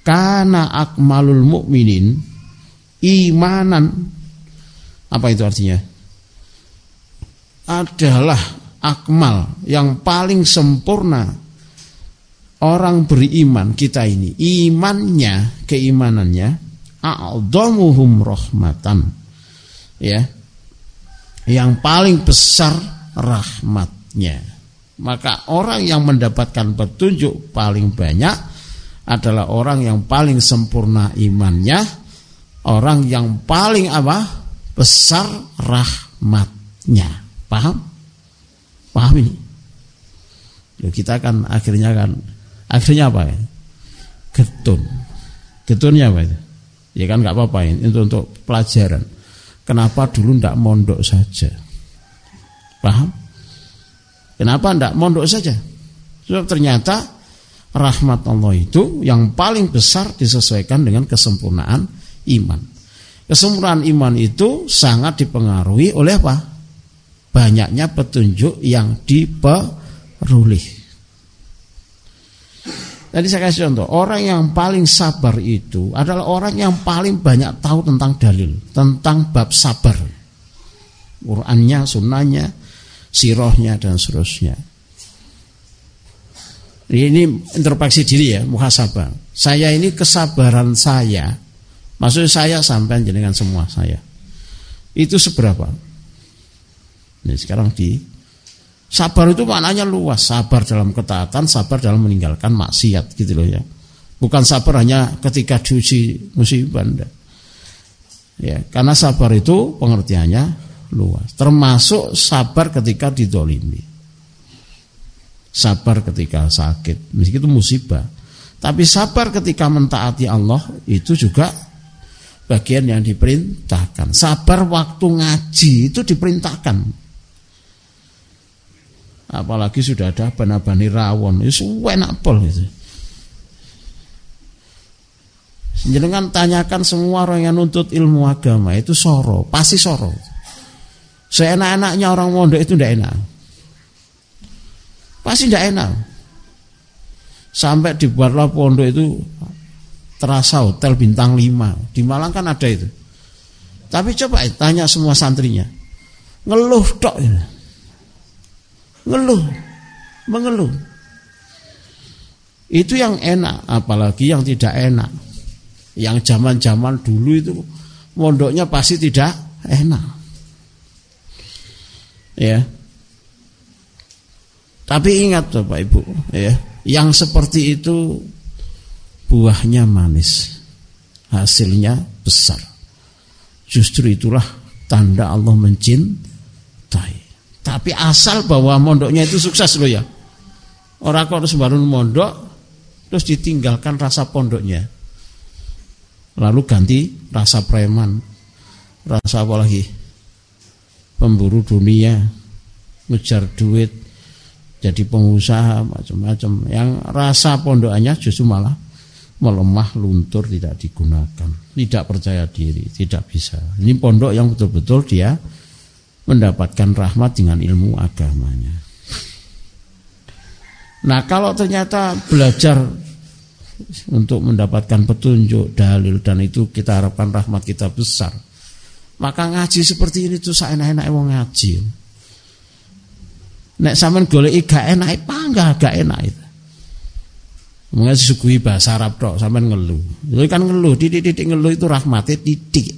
Karena akmalul mukminin imanan apa itu artinya? Adalah akmal yang paling sempurna orang beriman kita ini imannya keimanannya a'dhamuhum rahmatan ya yang paling besar rahmatnya. Maka orang yang mendapatkan petunjuk paling banyak adalah orang yang paling sempurna imannya, orang yang paling apa? besar rahmatnya. Paham? Paham ini? Ya, kita kan akhirnya kan akhirnya apa ya? Getun. Getunnya apa itu? Ya kan nggak apa-apa ini untuk untuk pelajaran. Kenapa dulu tidak mondok saja? Paham? Kenapa tidak mondok saja? Sebab ternyata rahmat Allah itu yang paling besar disesuaikan dengan kesempurnaan iman. Kesempurnaan iman itu sangat dipengaruhi oleh apa? Banyaknya petunjuk yang diperoleh. Tadi saya kasih contoh, orang yang paling sabar itu adalah orang yang paling banyak tahu tentang dalil, tentang bab sabar. Qurannya, sunnahnya, sirohnya dan seterusnya. Ini introspeksi diri ya, muhasabah. Saya ini kesabaran saya, maksud saya sampai dengan semua saya. Itu seberapa? Ini sekarang di sabar itu maknanya luas, sabar dalam ketaatan, sabar dalam meninggalkan maksiat gitu loh ya. Bukan sabar hanya ketika diuji musibah. Ya, karena sabar itu pengertiannya luas. Termasuk sabar ketika didolimi. Sabar ketika sakit. Meski itu musibah. Tapi sabar ketika mentaati Allah itu juga bagian yang diperintahkan. Sabar waktu ngaji itu diperintahkan. Apalagi sudah ada bana-bani rawon. Itu enak pol itu. Jangan tanyakan semua orang yang nuntut ilmu agama itu soro, pasti soro. Seenak-enaknya orang mondok itu tidak enak. Pasti tidak enak. Sampai dibuatlah pondok itu terasa hotel bintang 5. Di Malang kan ada itu. Tapi coba tanya semua santrinya. Ngeluh ini. Ngeluh. Mengeluh. Itu yang enak, apalagi yang tidak enak. Yang zaman-zaman dulu itu mondoknya pasti tidak enak ya. Tapi ingat Bapak Ibu ya. Yang seperti itu buahnya manis hasilnya besar. Justru itulah tanda Allah mencintai. Tapi asal bahwa mondoknya itu sukses loh ya. Orang kok harus baru mondok terus ditinggalkan rasa pondoknya. Lalu ganti rasa preman rasa apa lagi pemburu dunia, ngejar duit, jadi pengusaha macam-macam. Yang rasa pondokannya justru malah melemah, luntur, tidak digunakan, tidak percaya diri, tidak bisa. Ini pondok yang betul-betul dia mendapatkan rahmat dengan ilmu agamanya. Nah kalau ternyata belajar untuk mendapatkan petunjuk, dalil dan itu kita harapkan rahmat kita besar maka ngaji seperti ini tuh saya enak-enak wong ngaji. Nek sampean golek gak enak panggah gak enak itu. Mungkin disuguhi bahasa Arab tok sampean ngeluh. Lha kan ngeluh, titik-titik ngeluh itu rahmatnya titik.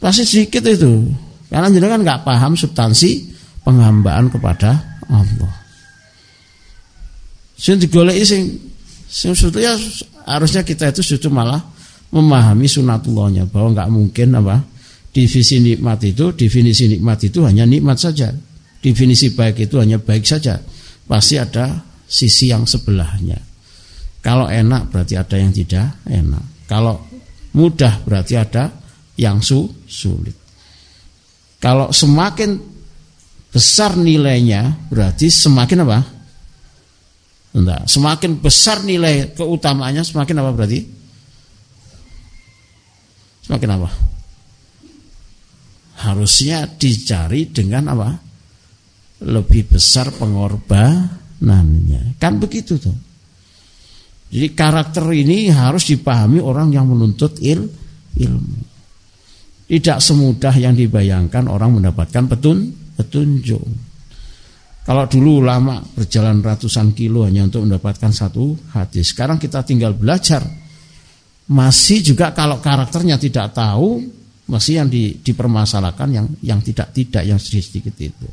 Pasti sedikit itu. Karena jenengan nggak paham substansi penghambaan kepada Allah. Sing digoleki sing sing sebetulnya harusnya kita itu justru malah memahami sunatullahnya bahwa nggak mungkin apa Definisi nikmat itu, definisi nikmat itu hanya nikmat saja. Definisi baik itu hanya baik saja. Pasti ada sisi yang sebelahnya. Kalau enak berarti ada yang tidak enak. Kalau mudah berarti ada yang su sulit. Kalau semakin besar nilainya berarti semakin apa? Enggak, semakin besar nilai keutamaannya semakin apa berarti? Semakin apa? Harusnya dicari dengan apa? Lebih besar pengorbanannya. Kan begitu tuh. Jadi karakter ini harus dipahami orang yang menuntut il, ilmu. Tidak semudah yang dibayangkan orang mendapatkan petun, petunjuk. Kalau dulu lama berjalan ratusan kilo hanya untuk mendapatkan satu hadis. Sekarang kita tinggal belajar. Masih juga kalau karakternya tidak tahu, masih yang di, dipermasalahkan yang yang tidak tidak yang sedikit sedikit itu.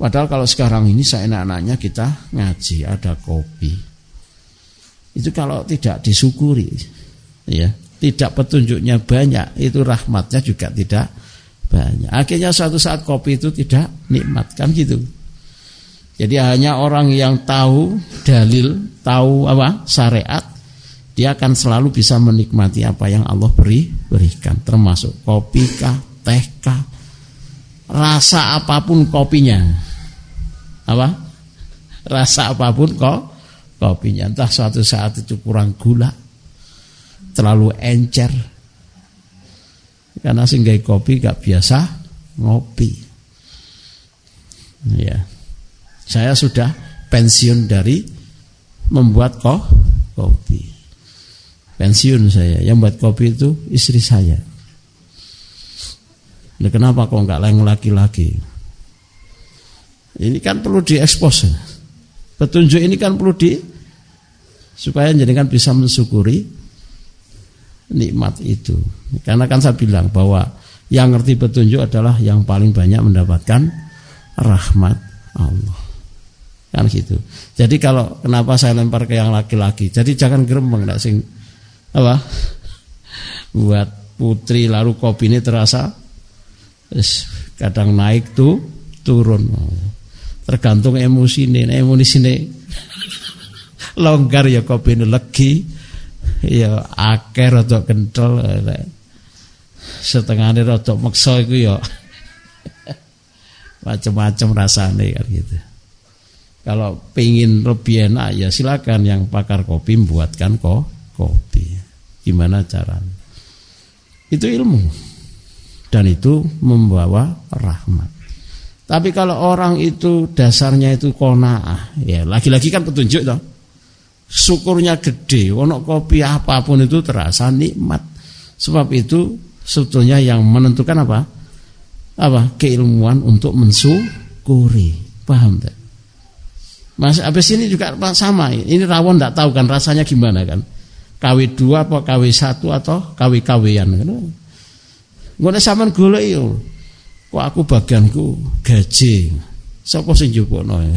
Padahal kalau sekarang ini saya enak-enaknya kita ngaji, ada kopi. Itu kalau tidak disyukuri, ya tidak petunjuknya banyak, itu rahmatnya juga tidak banyak. Akhirnya suatu saat kopi itu tidak nikmat kan gitu. Jadi hanya orang yang tahu dalil, tahu apa syariat, dia akan selalu bisa menikmati apa yang Allah beri berikan, termasuk kopi kah, teh kah, rasa apa pun kopinya, apa? Rasa apa pun kok kopinya, entah suatu saat itu kurang gula, terlalu encer. Karena sehingga kopi gak biasa ngopi. Ya. Saya sudah pensiun dari membuat kok kopi. Pensiun saya. Yang buat kopi itu istri saya. Nah, kenapa kok nggak lain laki-laki? Ini kan perlu diekspos. Petunjuk ini kan perlu di supaya kan bisa mensyukuri nikmat itu. Karena kan saya bilang bahwa yang ngerti petunjuk adalah yang paling banyak mendapatkan rahmat Allah. Kan gitu. Jadi kalau kenapa saya lempar ke yang laki-laki? Jadi jangan gerembeng enggak sing apa? Buat putri lalu kopi ini terasa kadang naik tuh turun. Tergantung emosi ini, emosi ini longgar ya kopi ini legi ya akeh rada kenthel setengah rada meksa iku ya macam-macam rasane kan gitu. Kalau pingin lebih enak ya silakan yang pakar kopi membuatkan kok kopi. Gimana caranya? Itu ilmu dan itu membawa rahmat. Tapi kalau orang itu dasarnya itu konaah, ya lagi-lagi kan petunjuk toh syukurnya gede, ono kopi apa pun itu terasa nikmat. Sebab itu sebetulnya yang menentukan apa? Apa? Keilmuan untuk mensyukuri. Paham tak? Mas abis ini juga sama. Ini rawon tidak tahu kan rasanya gimana kan? KW dua apa KW satu atau KW kawian kan? Ngono sampean golek yo. Kok aku bagianku gaji. Sapa sing jupukno?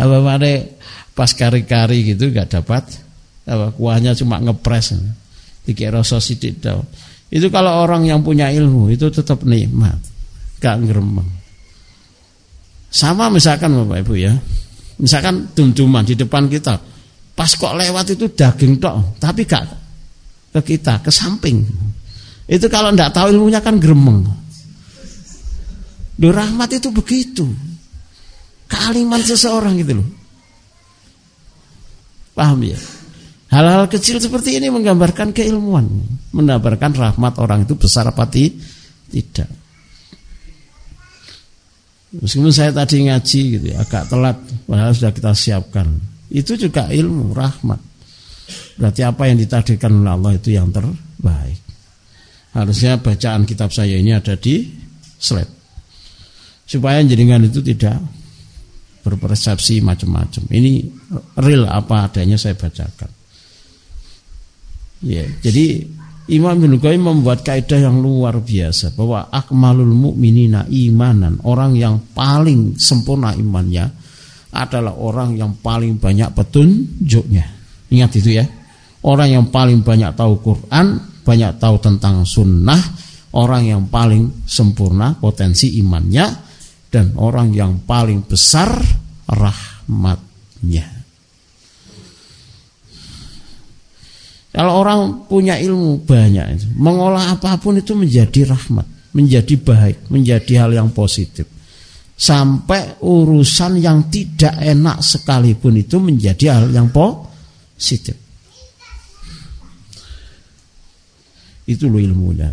apa mana pas kari-kari gitu gak dapat apa kuahnya cuma ngepres dikira rasa sidik daun itu kalau orang yang punya ilmu itu tetap nikmat gak ngeremeng sama misalkan Bapak Ibu ya misalkan dum-duman di depan kita pas kok lewat itu daging tok tapi gak ke kita ke samping itu kalau ndak tahu ilmunya kan geremeng Duh rahmat itu begitu kalimat seseorang gitu loh Paham ya? Hal-hal kecil seperti ini menggambarkan keilmuan, menggambarkan rahmat orang itu besar apa tidak. Meskipun saya tadi ngaji gitu ya, agak telat, padahal sudah kita siapkan. Itu juga ilmu, rahmat. Berarti apa yang ditakdirkan oleh Allah itu yang terbaik. Harusnya bacaan kitab saya ini ada di slide. Supaya jenengan itu tidak berpersepsi macam-macam. Ini real apa adanya saya bacakan. Ya, jadi Imam Ibnu Qayyim membuat kaidah yang luar biasa bahwa akmalul mukminina imanan, orang yang paling sempurna imannya adalah orang yang paling banyak petunjuknya. Ingat itu ya. Orang yang paling banyak tahu Quran banyak tahu tentang sunnah, orang yang paling sempurna potensi imannya, dan orang yang paling besar rahmatnya. Kalau orang punya ilmu banyak, mengolah apa pun itu menjadi rahmat, menjadi baik, menjadi hal yang positif. Sampai urusan yang tidak enak sekalipun itu menjadi hal yang positif. Itu loh ilmunya.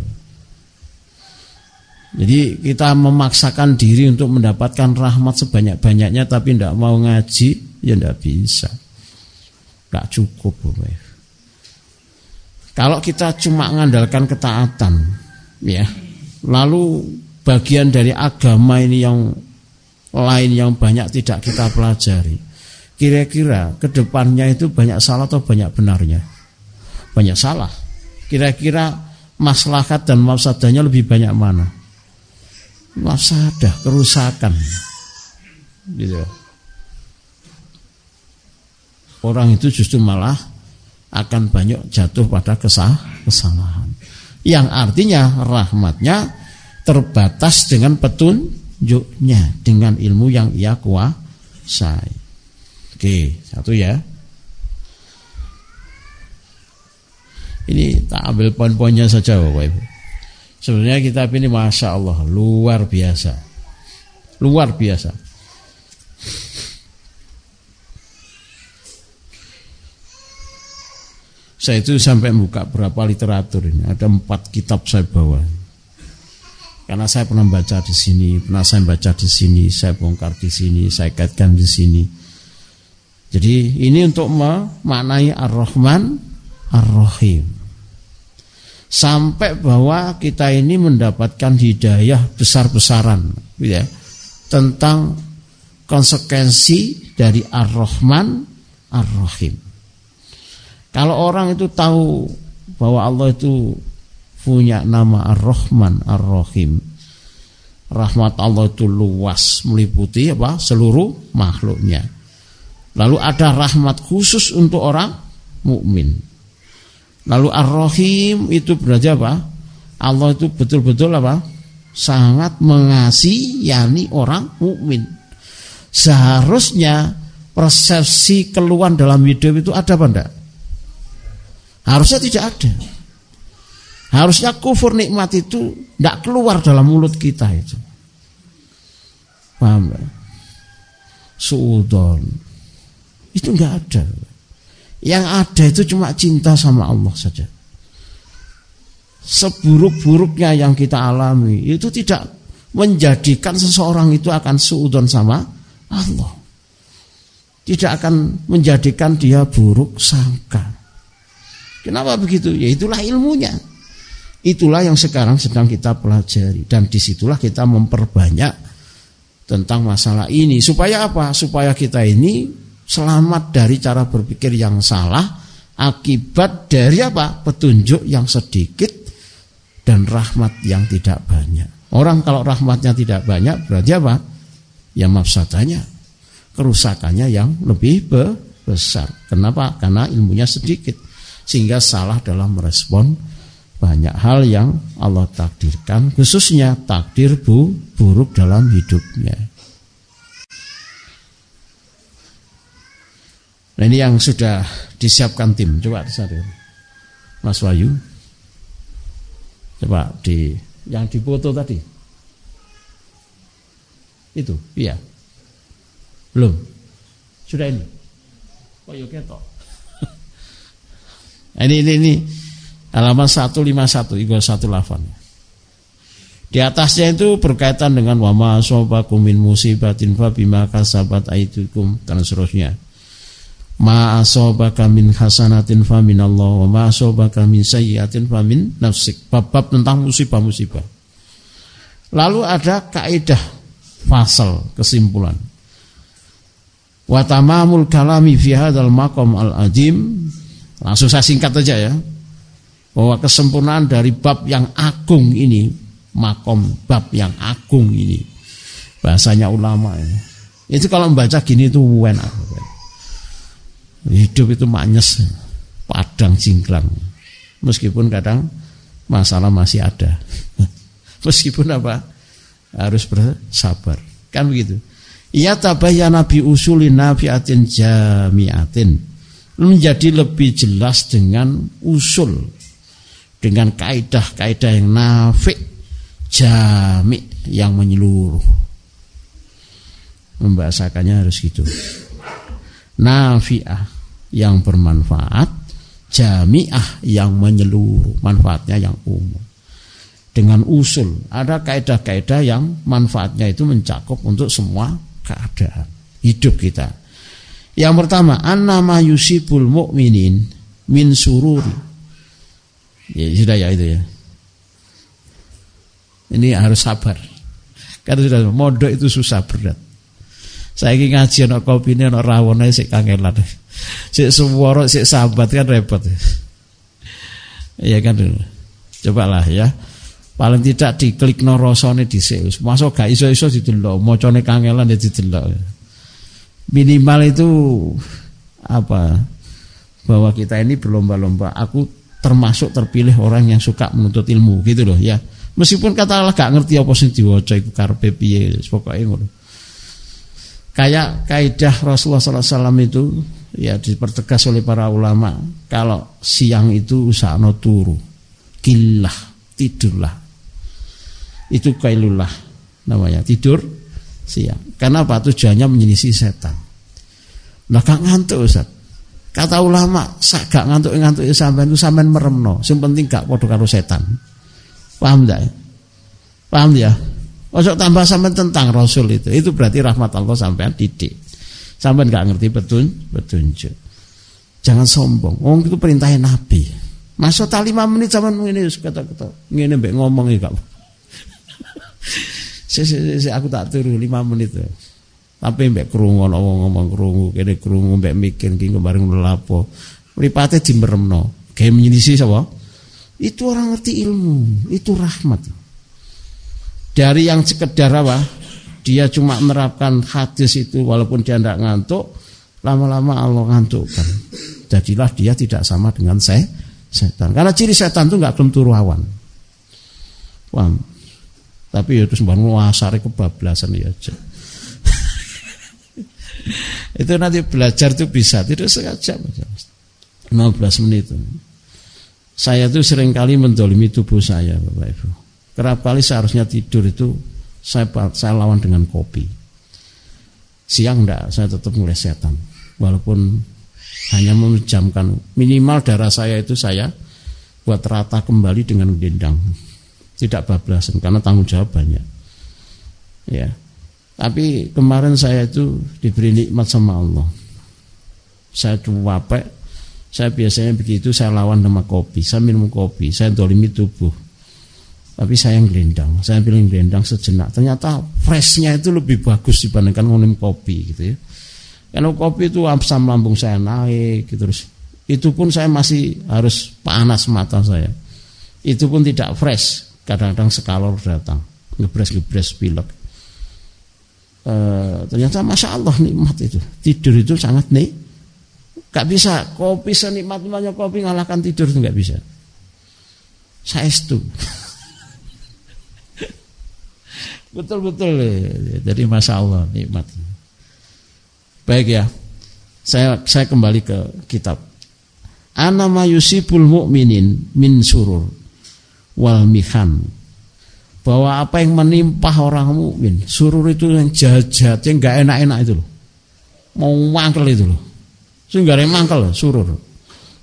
Jadi kita memaksakan diri untuk mendapatkan rahmat sebanyak-banyaknya tapi tidak mau ngaji, ya tidak bisa. Tidak cukup. Kalau kita cuma mengandalkan ketaatan, ya, lalu bagian dari agama ini yang lain yang banyak tidak kita pelajari, kira-kira ke depannya itu banyak salah atau banyak benarnya? Banyak salah. Kira-kira maslahat dan mafsadahnya lebih banyak mana? Mafsadah, kerusakan. Gitu. Orang itu justru malah akan banyak jatuh pada kesah, kesalahan. Yang artinya rahmatnya terbatas dengan petunjuknya, dengan ilmu yang ia kuasai. Oke, satu ya. Ini tak ambil poin-poinnya saja Bapak Ibu. Sebenarnya kita ini Masya Allah luar biasa. Luar biasa. Saya itu sampai buka berapa literatur ini. Ada empat kitab saya bawa. Karena saya pernah baca di sini, pernah saya baca di sini, saya bongkar di sini, saya kaitkan di sini. Jadi ini untuk memaknai Ar-Rahman, Ar-Rahim. Sampai bahwa kita ini mendapatkan hidayah besar-besaran ya, tentang konsekuensi dari Ar-Rahman, Ar-Rahim. Kalau orang itu tahu bahwa Allah itu punya nama Ar-Rahman Ar-Rahim. Rahmat Allah itu luas meliputi apa? seluruh makhluknya. Lalu ada rahmat khusus untuk orang mukmin. Lalu Ar-Rahim itu berarti apa? Allah itu betul-betul apa? Sangat mengasihi yakni orang mukmin. Seharusnya persepsi keluhan dalam hidup itu ada apa enggak? Harusnya tidak ada. Harusnya kufur nikmat itu tidak keluar dalam mulut kita itu. Paham ya? Suudon. Itu nggak ada. Yang ada itu cuma cinta sama Allah saja. Seburuk-buruknya yang kita alami itu tidak menjadikan seseorang itu akan suudon sama Allah. Tidak akan menjadikan dia buruk sangka. Kenapa begitu? Ya itulah ilmunya. Itulah yang sekarang sedang kita pelajari dan di situlah kita memperbanyak tentang masalah ini supaya apa? Supaya kita ini selamat dari cara berpikir yang salah akibat dari apa? Petunjuk yang sedikit dan rahmat yang tidak banyak. Orang kalau rahmatnya tidak banyak berarti apa? Ya mafsadanya, kerusakannya yang lebih besar. Kenapa? Karena ilmunya sedikit sehingga salah dalam merespon banyak hal yang Allah takdirkan khususnya takdir bu, buruk dalam hidupnya. Nah ini yang sudah disiapkan tim. Coba disadir. Mas Wayu. Coba di yang dipoto tadi. Itu, iya. Belum. Sudah ini. Oh, yuk ketok. Nah, ini ini ini halaman 151 Iqbal satu lafan. Di atasnya itu berkaitan dengan wama sobakum min musibatin fa bima kasabat aitukum dan seterusnya. Ma asobaka min hasanatin fa min Allah wa ma asobaka min sayyiatin fa min nafsik. Bab-bab tentang musibah-musibah. Lalu ada kaidah fasal kesimpulan. Wa tamamul kalami fi hadzal maqam al-ajim Langsung saya singkat aja ya. Bahwa kesempurnaan dari bab yang agung ini, makom bab yang agung ini. Bahasanya ulama ya. Itu kalau membaca gini itu enak. Hidup itu maknyes, padang jingklang. Meskipun kadang masalah masih ada. Meskipun apa? Harus bersabar. Kan begitu. Ya tabayyana nabi usulin nafiatin jamiatin. Menjadi lebih jelas dengan usul dengan kaidah-kaidah yang nafik jami yang menyeluruh. Membahasakannya harus gitu. Nafiah yang bermanfaat, jamiah yang menyeluruh, manfaatnya yang umum. Dengan usul, ada kaidah-kaidah yang manfaatnya itu mencakup untuk semua keadaan hidup kita. Yang pertama, annama yusibul mu'minin min sururi Ya sudah ya itu ya. Ini harus sabar. Karena sudah modok itu susah berat. Saya ingin ngaji anak kopi ini anak rawon aja kangelan. Sik suworo sik sahabat kan repot. Iya kan dulu. Cobalah ya. Paling tidak diklik no rasane dhisik. Masuk gak iso-iso didelok, macane kangelan ya didelok. Minimal itu apa? Bahwa kita ini berlomba-lomba. Aku termasuk terpilih orang yang suka menuntut ilmu gitu loh ya. Meskipun katakanlah gak ngerti apa sing diwaca iku karepe piye pokoke ngono. Kayak kaidah Rasulullah SAW itu ya dipertegas oleh para ulama kalau siang itu usahano turu kilah tidurlah. Itu kailulah namanya tidur siang. Karena apa? Tujuannya menyelisih setan. Nah gak ngantuk Ustaz Kata ulama, sak gak ngantuk-ngantuk sampean itu sampean meremno. Sing penting gak padha karo setan. Paham tidak? Paham ya? Ojo tambah sampean tentang Rasul itu. Itu berarti rahmat Allah sampean didik. Sampean gak ngerti betun, petunjuk. Jangan sombong. Wong itu perintahnya Nabi. Masuk tak lima menit sampean ini kata-kata. Ngene mbek ngomong ya gak. si, si, si, aku tak turu lima menit. Ya. Tapi mbek krungu ana wong ngomong krungu, kene krungu mbek mikir ki bareng lapo. Mripate dimeremno. Gawe menyisi sapa? Itu orang ngerti ilmu, itu rahmat. Dari yang sekedar apa? Dia cuma menerapkan hadis itu walaupun dia tidak ngantuk, lama-lama Allah ngantukkan. Jadilah dia tidak sama dengan saya, setan. Karena ciri setan itu nggak belum turu awan. Wah, tapi ya terus bangun wasare kebablasan ya itu nanti belajar itu bisa tidak sengaja 15 menit. Saya itu sering kali mendolimi tubuh saya Bapak Ibu. Kerap kali seharusnya tidur itu saya, saya lawan dengan kopi. Siang enggak saya tetap mulai setan. Walaupun hanya menjamkan minimal darah saya itu saya buat rata kembali dengan dendang tidak bablasan karena tanggung jawab banyak. Ya tapi kemarin saya itu diberi nikmat sama Allah. Saya cuapek, saya biasanya begitu saya lawan sama kopi, saya minum kopi, saya dolimi tubuh. Tapi saya yang gelendang, saya pilih gelendang sejenak. Ternyata freshnya itu lebih bagus dibandingkan minum kopi gitu ya. Karena kopi itu asam lambung saya naik gitu terus. Itu pun saya masih harus panas mata saya. Itu pun tidak fresh. Kadang-kadang sekalor datang, ngebres-ngebres pilek e, ternyata masya Allah nikmat itu. Tidur itu sangat nih gak bisa. Kopi senikmat nikmatnya kopi ngalahkan tidur itu gak bisa. Saya itu betul-betul jadi masya Allah nikmat. Baik ya. Saya saya kembali ke kitab. Anama yusibul mu'minin min surur wal mihan bahwa apa yang menimpa orang mukmin, surur itu yang jahat-jahat, yang nggak enak-enak itu loh. Mau mangkel itu loh. Sehingga ada mangkel surur.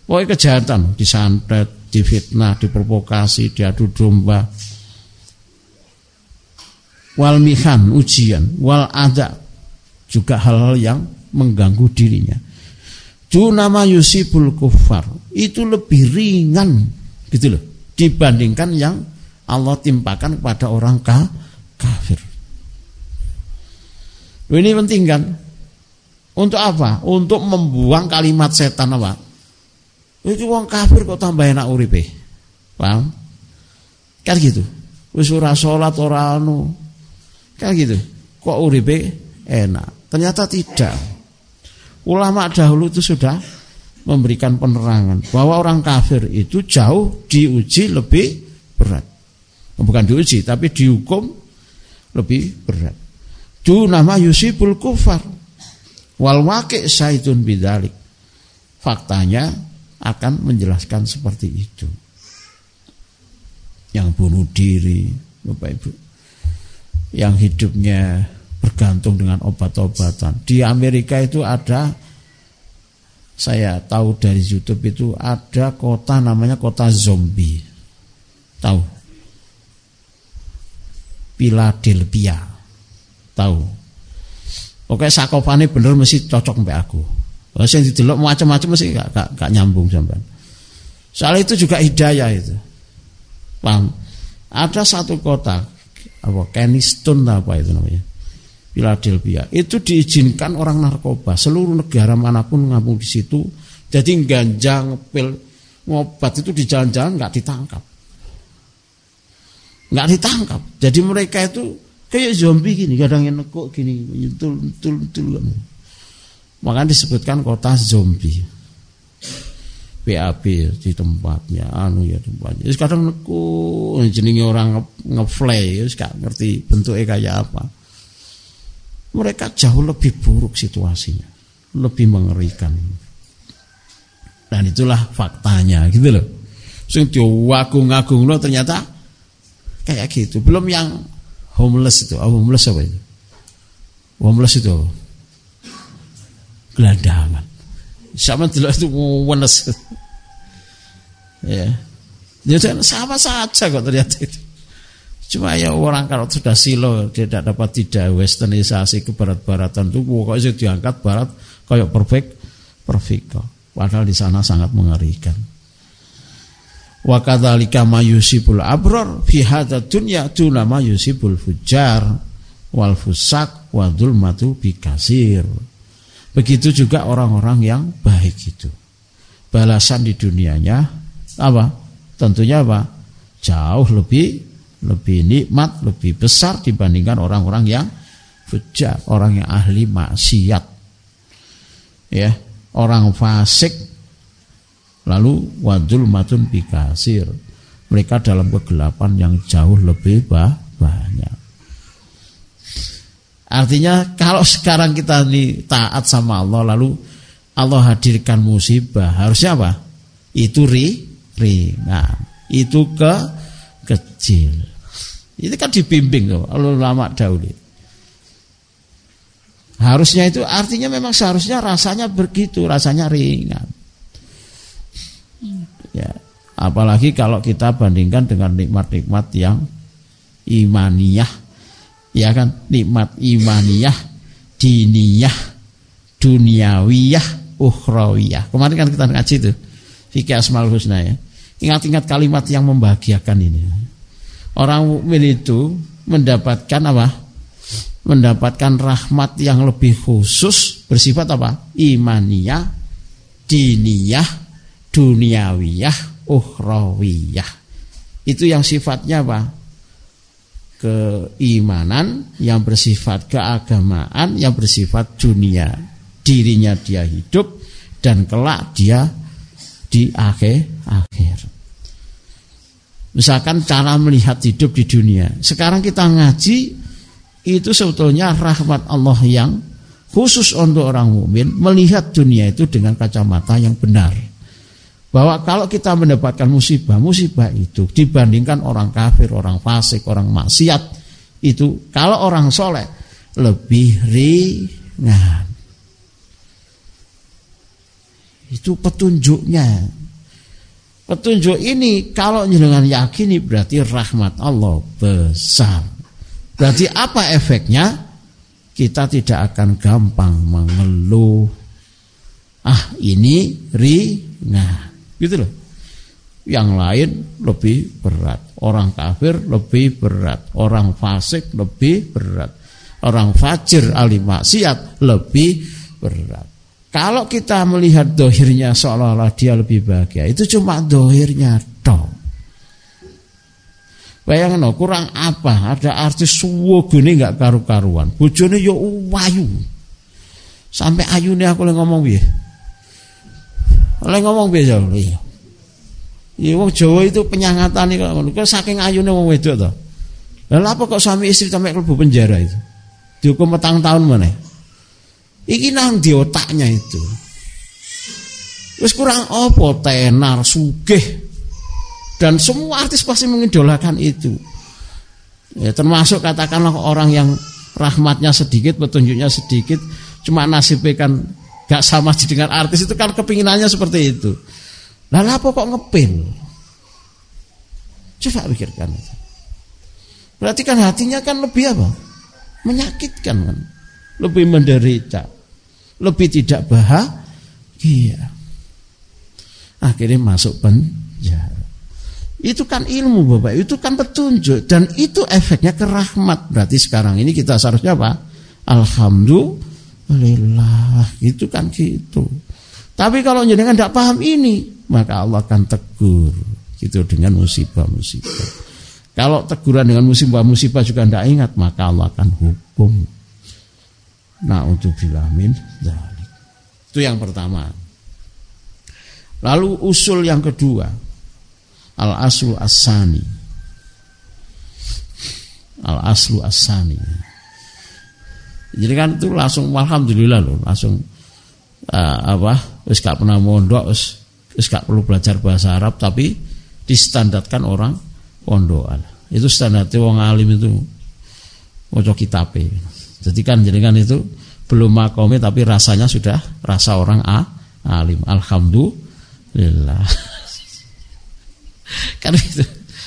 Pokoknya kejahatan, disantet, difitnah, diprovokasi, diadu domba. Wal mihan, ujian, wal ada juga hal-hal yang mengganggu dirinya. Nama yusibul kufar. Itu lebih ringan gitu loh dibandingkan yang Allah timpakan kepada orang kafir. Ini penting kan? Untuk apa? Untuk membuang kalimat setan apa? Itu orang kafir kok tambah enak uripe. Paham? Kan gitu. Wis ora salat ora anu. Kan gitu. Kok uripe enak? Ternyata tidak. Ulama dahulu itu sudah memberikan penerangan bahwa orang kafir itu jauh diuji lebih berat. Bukan diuji, tapi dihukum lebih berat. Itu nama yusibul kufar. Wal waqi' saitun bidalik. Faktanya akan menjelaskan seperti itu. Yang bunuh diri, Bapak Ibu. Yang hidupnya bergantung dengan obat-obatan. Di Amerika itu ada saya tahu dari YouTube itu ada kota namanya kota zombie. Tahu? Philadelphia. Tahu? Oke sakopane bener mesti cocok mbak aku. Kalau saya didelok macam-macam mesti gak, gak, gak nyambung sampai. Soal itu juga hidayah itu. Paham? Ada satu kota apa Keniston apa itu namanya Philadelphia itu diizinkan orang narkoba seluruh negara mana pun ngabung di situ jadi ganja ngepil ngobat itu di jalan-jalan nggak ditangkap nggak ditangkap. Jadi mereka itu kayak zombie gini kadang yang nekuk gini tul tul tul maka disebutkan kota zombie. BAB di tempatnya anu ya tempatnya. Kadang nekuk jenenge orang ngefly nge gak ngerti bentuknya kayak apa. Mereka jauh lebih buruk situasinya, lebih mengerikan. Dan itulah faktanya gitu loh. Sing diwagung-agung lo ternyata kayak gitu. Belum yang homeless itu. Oh, homeless apa itu? Homeless itu gelandangan. Sama dulu itu wenes. ya. Jadi sama saja kok ternyata itu. Cuma ya orang kalau sudah silo dia tidak dapat tidak westernisasi ke barat-baratan itu pokoknya diangkat barat kayak perfect perfect Padahal di sana sangat mengerikan. Wa kadzalika mayusibul abror fi hadza dunya tuna mayusibul fujar wal fusak wa dzulmatu bikasir. Begitu juga orang-orang yang baik itu. Balasan di dunianya apa? Tentunya apa? Jauh lebih lebih nikmat, lebih besar dibandingkan orang-orang yang fujar, orang yang ahli maksiat. Ya, orang fasik lalu wadul matun bikasir. Mereka dalam kegelapan yang jauh lebih banyak. Artinya kalau sekarang kita ini taat sama Allah lalu Allah hadirkan musibah, harusnya apa? Itu ri, ringan. Itu ke kecil. Itu kan dibimbing loh ulama dahulu. Harusnya itu artinya memang seharusnya rasanya begitu, rasanya ringan. Ya, apalagi kalau kita bandingkan dengan nikmat-nikmat yang imaniyah. Ya kan, nikmat imaniyah, diniyah, duniawiyah, ukhrawiyah. Kemarin kan kita ngaji itu fikih asmaul husna ya. Ingat-ingat kalimat yang membahagiakan ini. Orang mukmin itu mendapatkan apa? Mendapatkan rahmat yang lebih khusus bersifat apa? Imaniyah, diniyah, duniawiyah, ukhrawiyah. Itu yang sifatnya apa? Keimanan yang bersifat keagamaan yang bersifat dunia. Dirinya dia hidup dan kelak dia di akhir akhir. Misalkan cara melihat hidup di dunia. Sekarang kita ngaji itu sebetulnya rahmat Allah yang khusus untuk orang mukmin melihat dunia itu dengan kacamata yang benar. Bahwa kalau kita mendapatkan musibah, musibah itu dibandingkan orang kafir, orang fasik, orang maksiat itu kalau orang soleh lebih ringan. Itu petunjuknya. Petunjuk ini kalau dengan yakini berarti rahmat Allah besar. Berarti apa efeknya? Kita tidak akan gampang mengeluh. Ah ini ringan. Gitu loh. Yang lain lebih berat. Orang kafir lebih berat. Orang fasik lebih berat. Orang fajir ahli maksiat lebih berat. Kalau kita melihat dohirnya seolah-olah dia lebih bahagia, itu cuma dohirnya dong. Bayangin no, kurang apa? Ada artis gini nggak karu-karuan. Bojone yo wayu. Sampai ayu nih aku ngomong ya. Oleh ngomong biasa, iya. Iya wong Jawa itu penyangatan kok ngono. Kok saking ayune wong wedok to. Lah apa kok suami istri sampai klebu penjara itu? Dihukum petang tahun mana? Iki nang di otaknya itu. Wis kurang apa tenar sugih. Dan semua artis pasti mengidolakan itu. Ya, termasuk katakanlah orang yang rahmatnya sedikit, petunjuknya sedikit, cuma nasibnya kan gak sama dengan artis itu kan kepinginannya seperti itu. Lalu apa kok ngepil? Coba pikirkan. Berarti kan hatinya kan lebih apa? Menyakitkan kan. Lebih menderita. Lebih tidak bahagia. Akhirnya masuk penjara. Itu kan ilmu Bapak, itu kan petunjuk dan itu efeknya ke rahmat. Berarti sekarang ini kita seharusnya apa? Alhamdulillah. Itu kan gitu. Tapi kalau jenengan tidak paham ini, maka Allah akan tegur gitu dengan musibah-musibah. Kalau teguran dengan musibah-musibah juga tidak ingat, maka Allah akan hukum. Nah untuk bilamin Itu yang pertama. Lalu usul yang kedua, al aslu asani. Al aslu asani. Jadi kan itu langsung alhamdulillah loh, langsung uh, apa wis gak pernah mondok, wis wis gak perlu belajar bahasa Arab tapi distandarkan orang pondokan. Itu standarnya wong alim itu maca kitabe. Jadi kan kan itu belum makome tapi rasanya sudah rasa orang a, alim. Alhamdulillah. kan itu.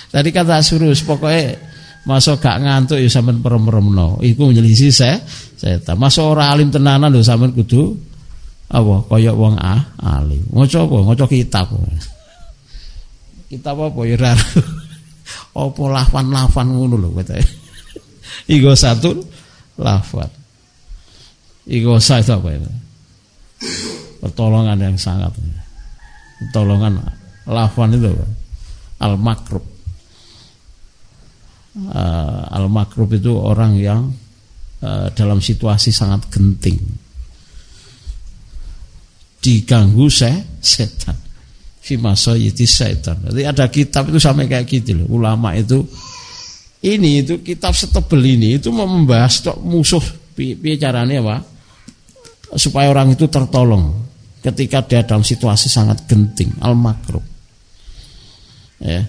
Tadi kata suruh pokoknya masuk gak ngantuk ya sampean perem-peremno. Iku menyelisih saya saya masuk orang alim tenanan lho sampean kudu apa kaya wong ah alim. Maca apa? Maca kitab. Kitab apa ya ora apa lafan-lafan ngono lho kata. Igo satu lafan. Igo itu apa itu pertolongan yang sangat. Pertolongan lafan itu al makrub uh, al makrub itu orang yang uh, dalam situasi sangat genting diganggu se setan. Fimasa yiti setan. Jadi ada kitab itu sampai kayak gitu loh. Ulama itu ini itu kitab setebel ini itu membahas tok musuh piye caranya apa? Supaya orang itu tertolong ketika dia dalam situasi sangat genting, al makruh. Ya.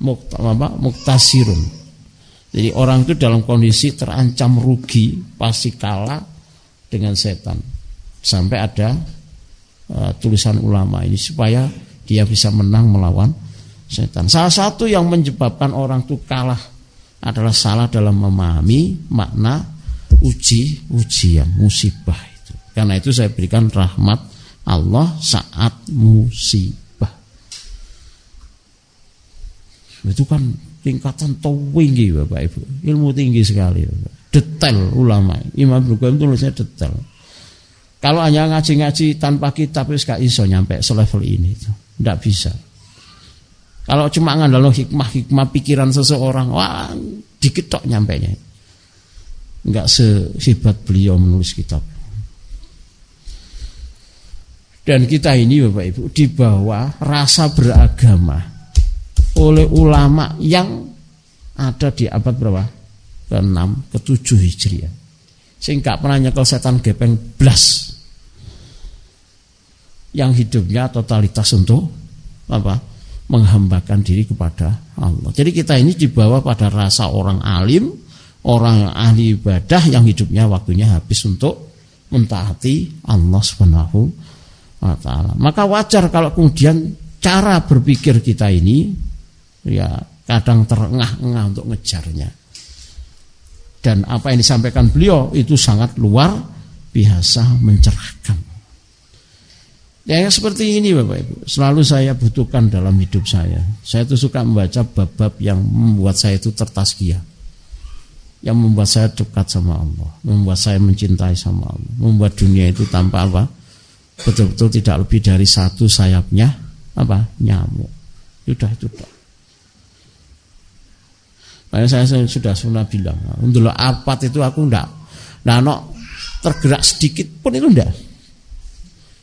Mukta, apa? Muktasirun. Jadi orang itu dalam kondisi terancam rugi, pasti kalah dengan setan sampai ada uh, tulisan ulama ini supaya dia bisa menang melawan setan. Salah satu yang menyebabkan orang itu kalah adalah salah dalam memahami makna uji ujian musibah itu. Karena itu saya berikan rahmat Allah saat musibah. Itu kan tingkatan tinggi Bapak Ibu. Ilmu tinggi sekali. Detail ulama. Imam Bukhari tulisnya detail. Kalau hanya ngaji-ngaji tanpa kitab wis gak iso nyampe selevel ini itu. Tidak bisa. Kalau cuma ngandalo hikmah-hikmah pikiran seseorang, wah dikit nyampe nya. Enggak sehebat beliau menulis kitab. Dan kita ini Bapak Ibu dibawa rasa beragama oleh ulama yang ada di abad berapa? Ke-6, ke-7 Hijriah. Sehingga pernah nyekel setan gepeng blas yang hidupnya totalitas untuk apa? menghambakan diri kepada Allah. Jadi kita ini dibawa pada rasa orang alim, orang ahli ibadah yang hidupnya waktunya habis untuk mentaati Allah Subhanahu wa taala. Maka wajar kalau kemudian cara berpikir kita ini ya kadang terengah-engah untuk ngejarnya. Dan apa yang disampaikan beliau itu sangat luar biasa mencerahkan. Ya yang seperti ini Bapak Ibu. Selalu saya butuhkan dalam hidup saya. Saya itu suka membaca bab-bab yang membuat saya itu tertaskia. Yang membuat saya dekat sama Allah. Membuat saya mencintai sama Allah. Membuat dunia itu tanpa apa? Betul-betul tidak lebih dari satu sayapnya Apa? Nyamuk. Sudah itu Makanya saya, sudah pernah bilang Untuk apat itu aku enggak Nah no, tergerak sedikit pun itu enggak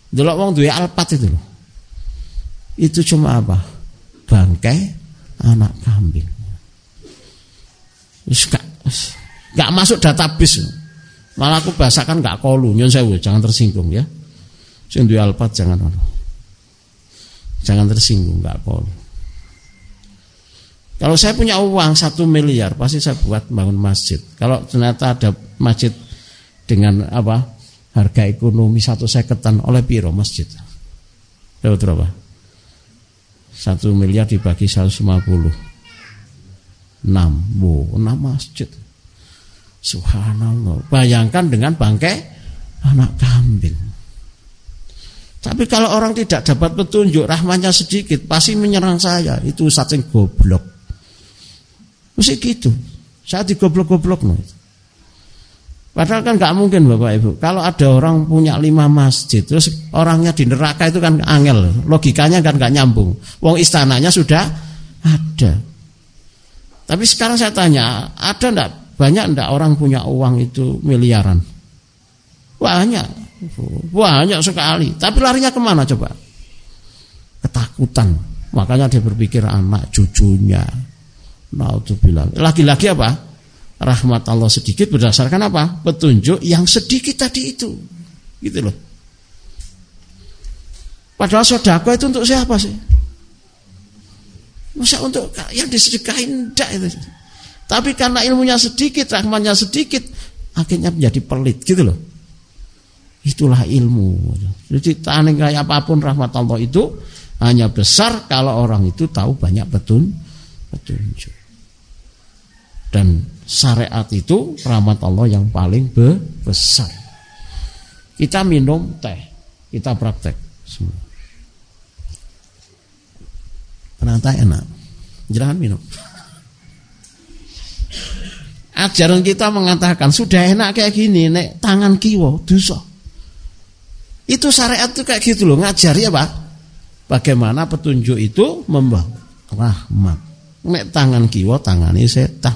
Delok wong duwe alpat itu loh. Itu cuma apa? Bangkai anak kambing. Wis gak gak masuk database. Malah aku bahasakan gak kolu, nyon sewu, jangan tersinggung ya. Sing duwe alpat jangan Jangan tersinggung, gak kolu. Kalau saya punya uang satu miliar, pasti saya buat bangun masjid. Kalau ternyata ada masjid dengan apa harga ekonomi satu seketan oleh piro masjid. Dapat berapa? Satu miliar dibagi 150 enam, bu, enam masjid. Subhanallah. Bayangkan dengan bangkai anak kambing. Tapi kalau orang tidak dapat petunjuk, rahmatnya sedikit, pasti menyerang saya. Itu satu goblok. Mesti gitu. Saya digoblok-goblok. Padahal kan nggak mungkin Bapak Ibu. Kalau ada orang punya lima masjid, terus orangnya di neraka itu kan angel. Logikanya kan nggak nyambung. Wong istananya sudah ada. Tapi sekarang saya tanya, ada enggak banyak enggak orang punya uang itu miliaran? Banyak, banyak sekali. Tapi larinya ke mana coba? Ketakutan. Makanya dia berpikir anak cucunya, bilang Lagi-lagi apa? Rahmat Allah sedikit berdasarkan apa? Petunjuk yang sedikit tadi itu. Gitu loh. Padahal sodako itu untuk siapa sih? Masa untuk yang disedekahin enggak itu. Tapi karena ilmunya sedikit, rahmatnya sedikit, akhirnya menjadi pelit gitu loh. Itulah ilmu. Jadi taneng kayak apa pun rahmat Allah itu hanya besar kalau orang itu tahu banyak betun petunjuk. Dan syariat itu rahmat Allah yang paling besar. Kita minum teh, kita praktek semua. Ternyata enak. Jangan minum. Ajaran kita mengatakan sudah enak kayak gini, nek tangan kiwo dosa. Itu syariat itu kayak gitu loh, ngajari apa? Bagaimana petunjuk itu membawa rahmat. Nek tangan kiwo tangani setan.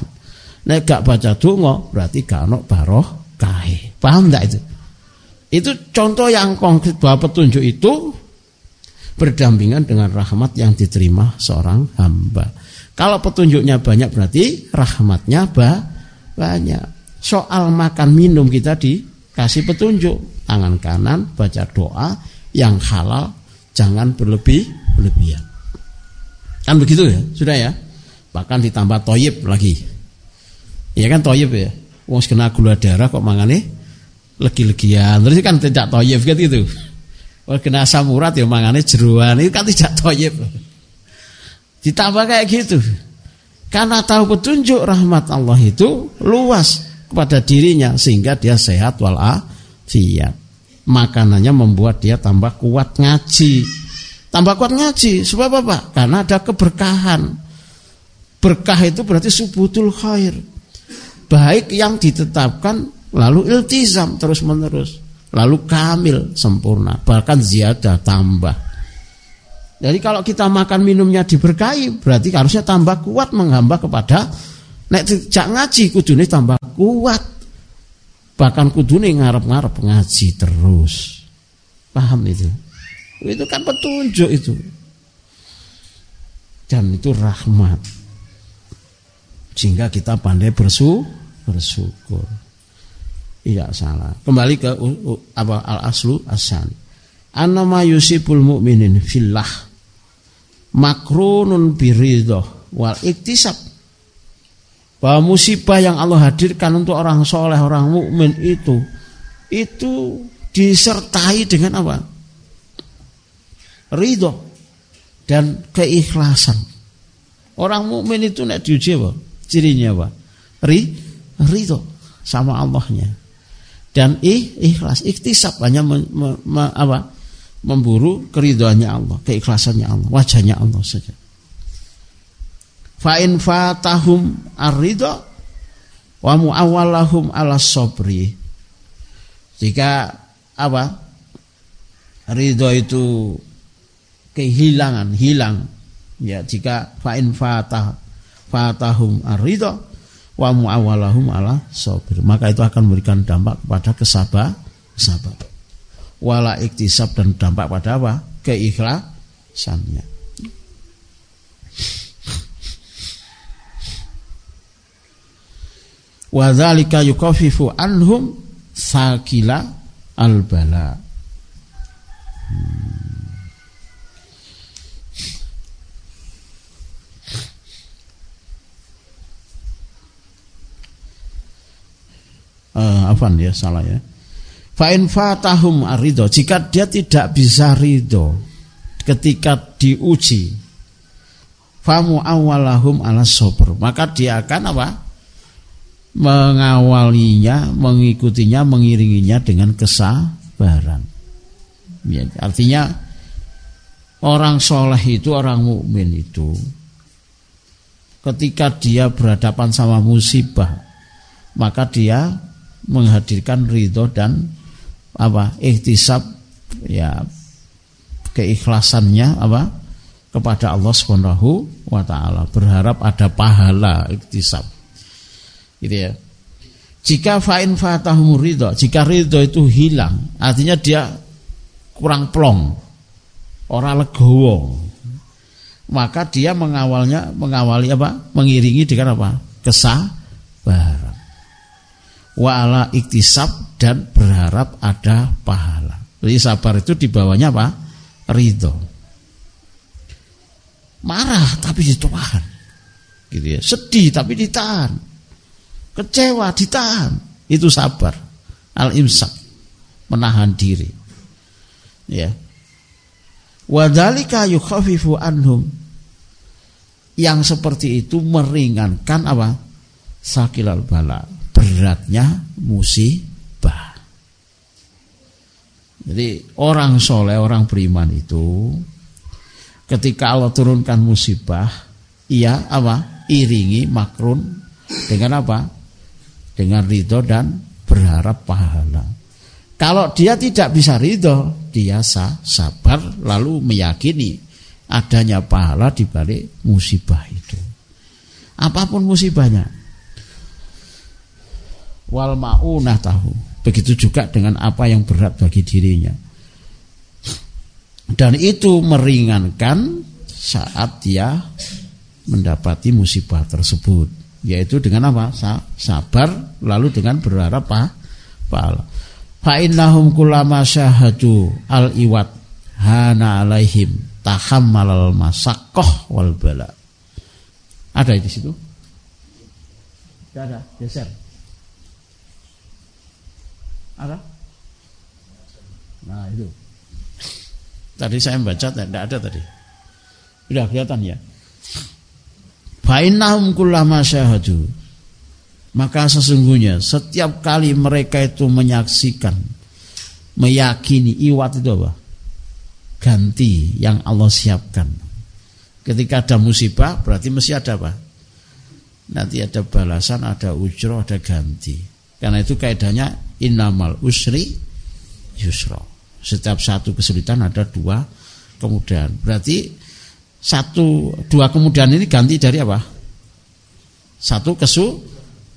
Nek gak baca donga berarti gak ono baroh kae. Paham enggak itu? Itu contoh yang konkret bahwa petunjuk itu berdampingan dengan rahmat yang diterima seorang hamba. Kalau petunjuknya banyak berarti rahmatnya ba banyak. Soal makan minum kita dikasih petunjuk. Tangan kanan baca doa yang halal, jangan berlebih berlebihan. Kan begitu ya? Sudah ya? Bahkan ditambah toyib lagi. Ya kan toyib ya. Wong kena gula darah kok mangane legi-legian. Terus kan tidak toyib kan gitu. Wong kena asam urat ya mangane jeruan. Itu kan tidak toyib. Ditambah kayak gitu. Karena tahu petunjuk rahmat Allah itu luas kepada dirinya sehingga dia sehat walafiat. Makanannya membuat dia tambah kuat ngaji. Tambah kuat ngaji. Sebab apa? Karena ada keberkahan. Berkah itu berarti subutul khair baik yang ditetapkan lalu iltizam terus menerus lalu kamil sempurna bahkan ziyadah tambah. Jadi kalau kita makan minumnya diberkahi berarti harusnya tambah kuat menghamba kepada nek tidak ngaji kudune tambah kuat. Bahkan kudune ngarep-ngarep ngaji terus. Paham itu? Itu kan petunjuk itu. Dan itu rahmat. Sehingga kita pandai bersu bersyukur. Iya salah. Kembali ke apa al aslu asan. Anama yusibul mu'minin fillah makrunun biridho wal iktisab. Bahwa musibah yang Allah hadirkan untuk orang soleh, orang mukmin itu itu disertai dengan apa? Ridho dan keikhlasan. Orang mukmin itu nek diuji apa? Cirinya apa? Ridho ridho sama Allahnya. Dan ih, ikhlas. Ikhtisab hanya me, me, me, apa, memburu keridhoannya Allah keikhlasannya Allah wajahnya Allah saja. Fa in fatahum ar-ridho wa muawwalahum ala sabri. Jika apa ridho itu kehilangan hilang ya jika fa in fatah fatahum ar-ridho wa muawalahum ala sabir. Maka itu akan memberikan dampak kepada kesabar, kesabar. wala iktisab dan dampak pada apa? keikhlasannya. Wadzalika yukafifu anhum sakila al-bala. Hmm. Uh, afan ya salah ya. Fa'in fatahum arido. Jika dia tidak bisa ridho ketika diuji, famu awalahum ala sober. Maka dia akan apa? Mengawalinya, mengikutinya, mengiringinya dengan kesabaran. Ya, artinya orang soleh itu, orang mukmin itu, ketika dia berhadapan sama musibah, maka dia menghadirkan ridho dan apa ikhtisab ya keikhlasannya apa kepada Allah Subhanahu wa taala. Berharap ada pahala ikhtisab gitu ya. Jika fa'in fatahum ridho jika ridho itu hilang artinya dia kurang plong orang legowo maka dia mengawalnya mengawali apa mengiringi dengan apa kesabaran wa'ala iktisab dan berharap ada pahala. Jadi sabar itu dibawanya apa? Ridho. Marah tapi ditahan. Gitu ya. Sedih tapi ditahan. Kecewa ditahan. Itu sabar. Al imsak menahan diri. Ya. Wadalika yukhafifu anhum. Yang seperti itu meringankan apa? Sakilal bala beratnya musibah jadi orang soleh orang beriman itu ketika Allah turunkan musibah ia apa iringi makrun dengan apa dengan ridho dan berharap pahala kalau dia tidak bisa ridho, dia sah, sabar lalu meyakini adanya pahala di balik musibah itu. Apa pun musibahnya. Wal maunah tahu. Begitu juga dengan apa yang berat bagi dirinya. Dan itu meringankan saat dia mendapati musibah tersebut. Yaitu dengan apa? Sabar lalu dengan berharap pahala. Fa innahum kullama syahadu al iwat hana alaihim tahammalal masakoh wal bala. Ada di situ? Tidak ada, geser. Ada? Nah itu. Tadi saya membaca tidak ada tadi. Sudah kelihatan ya. Fa innahum kullama syahadu maka sesungguhnya setiap kali mereka itu menyaksikan, meyakini iwat itu apa? Ganti yang Allah siapkan. Ketika ada musibah berarti mesti ada apa? Nanti ada balasan, ada ujro, ada ganti. Karena itu kaidahnya innamal usri yusro. Setiap satu kesulitan ada dua kemudian. Berarti satu dua kemudian ini ganti dari apa? Satu kesu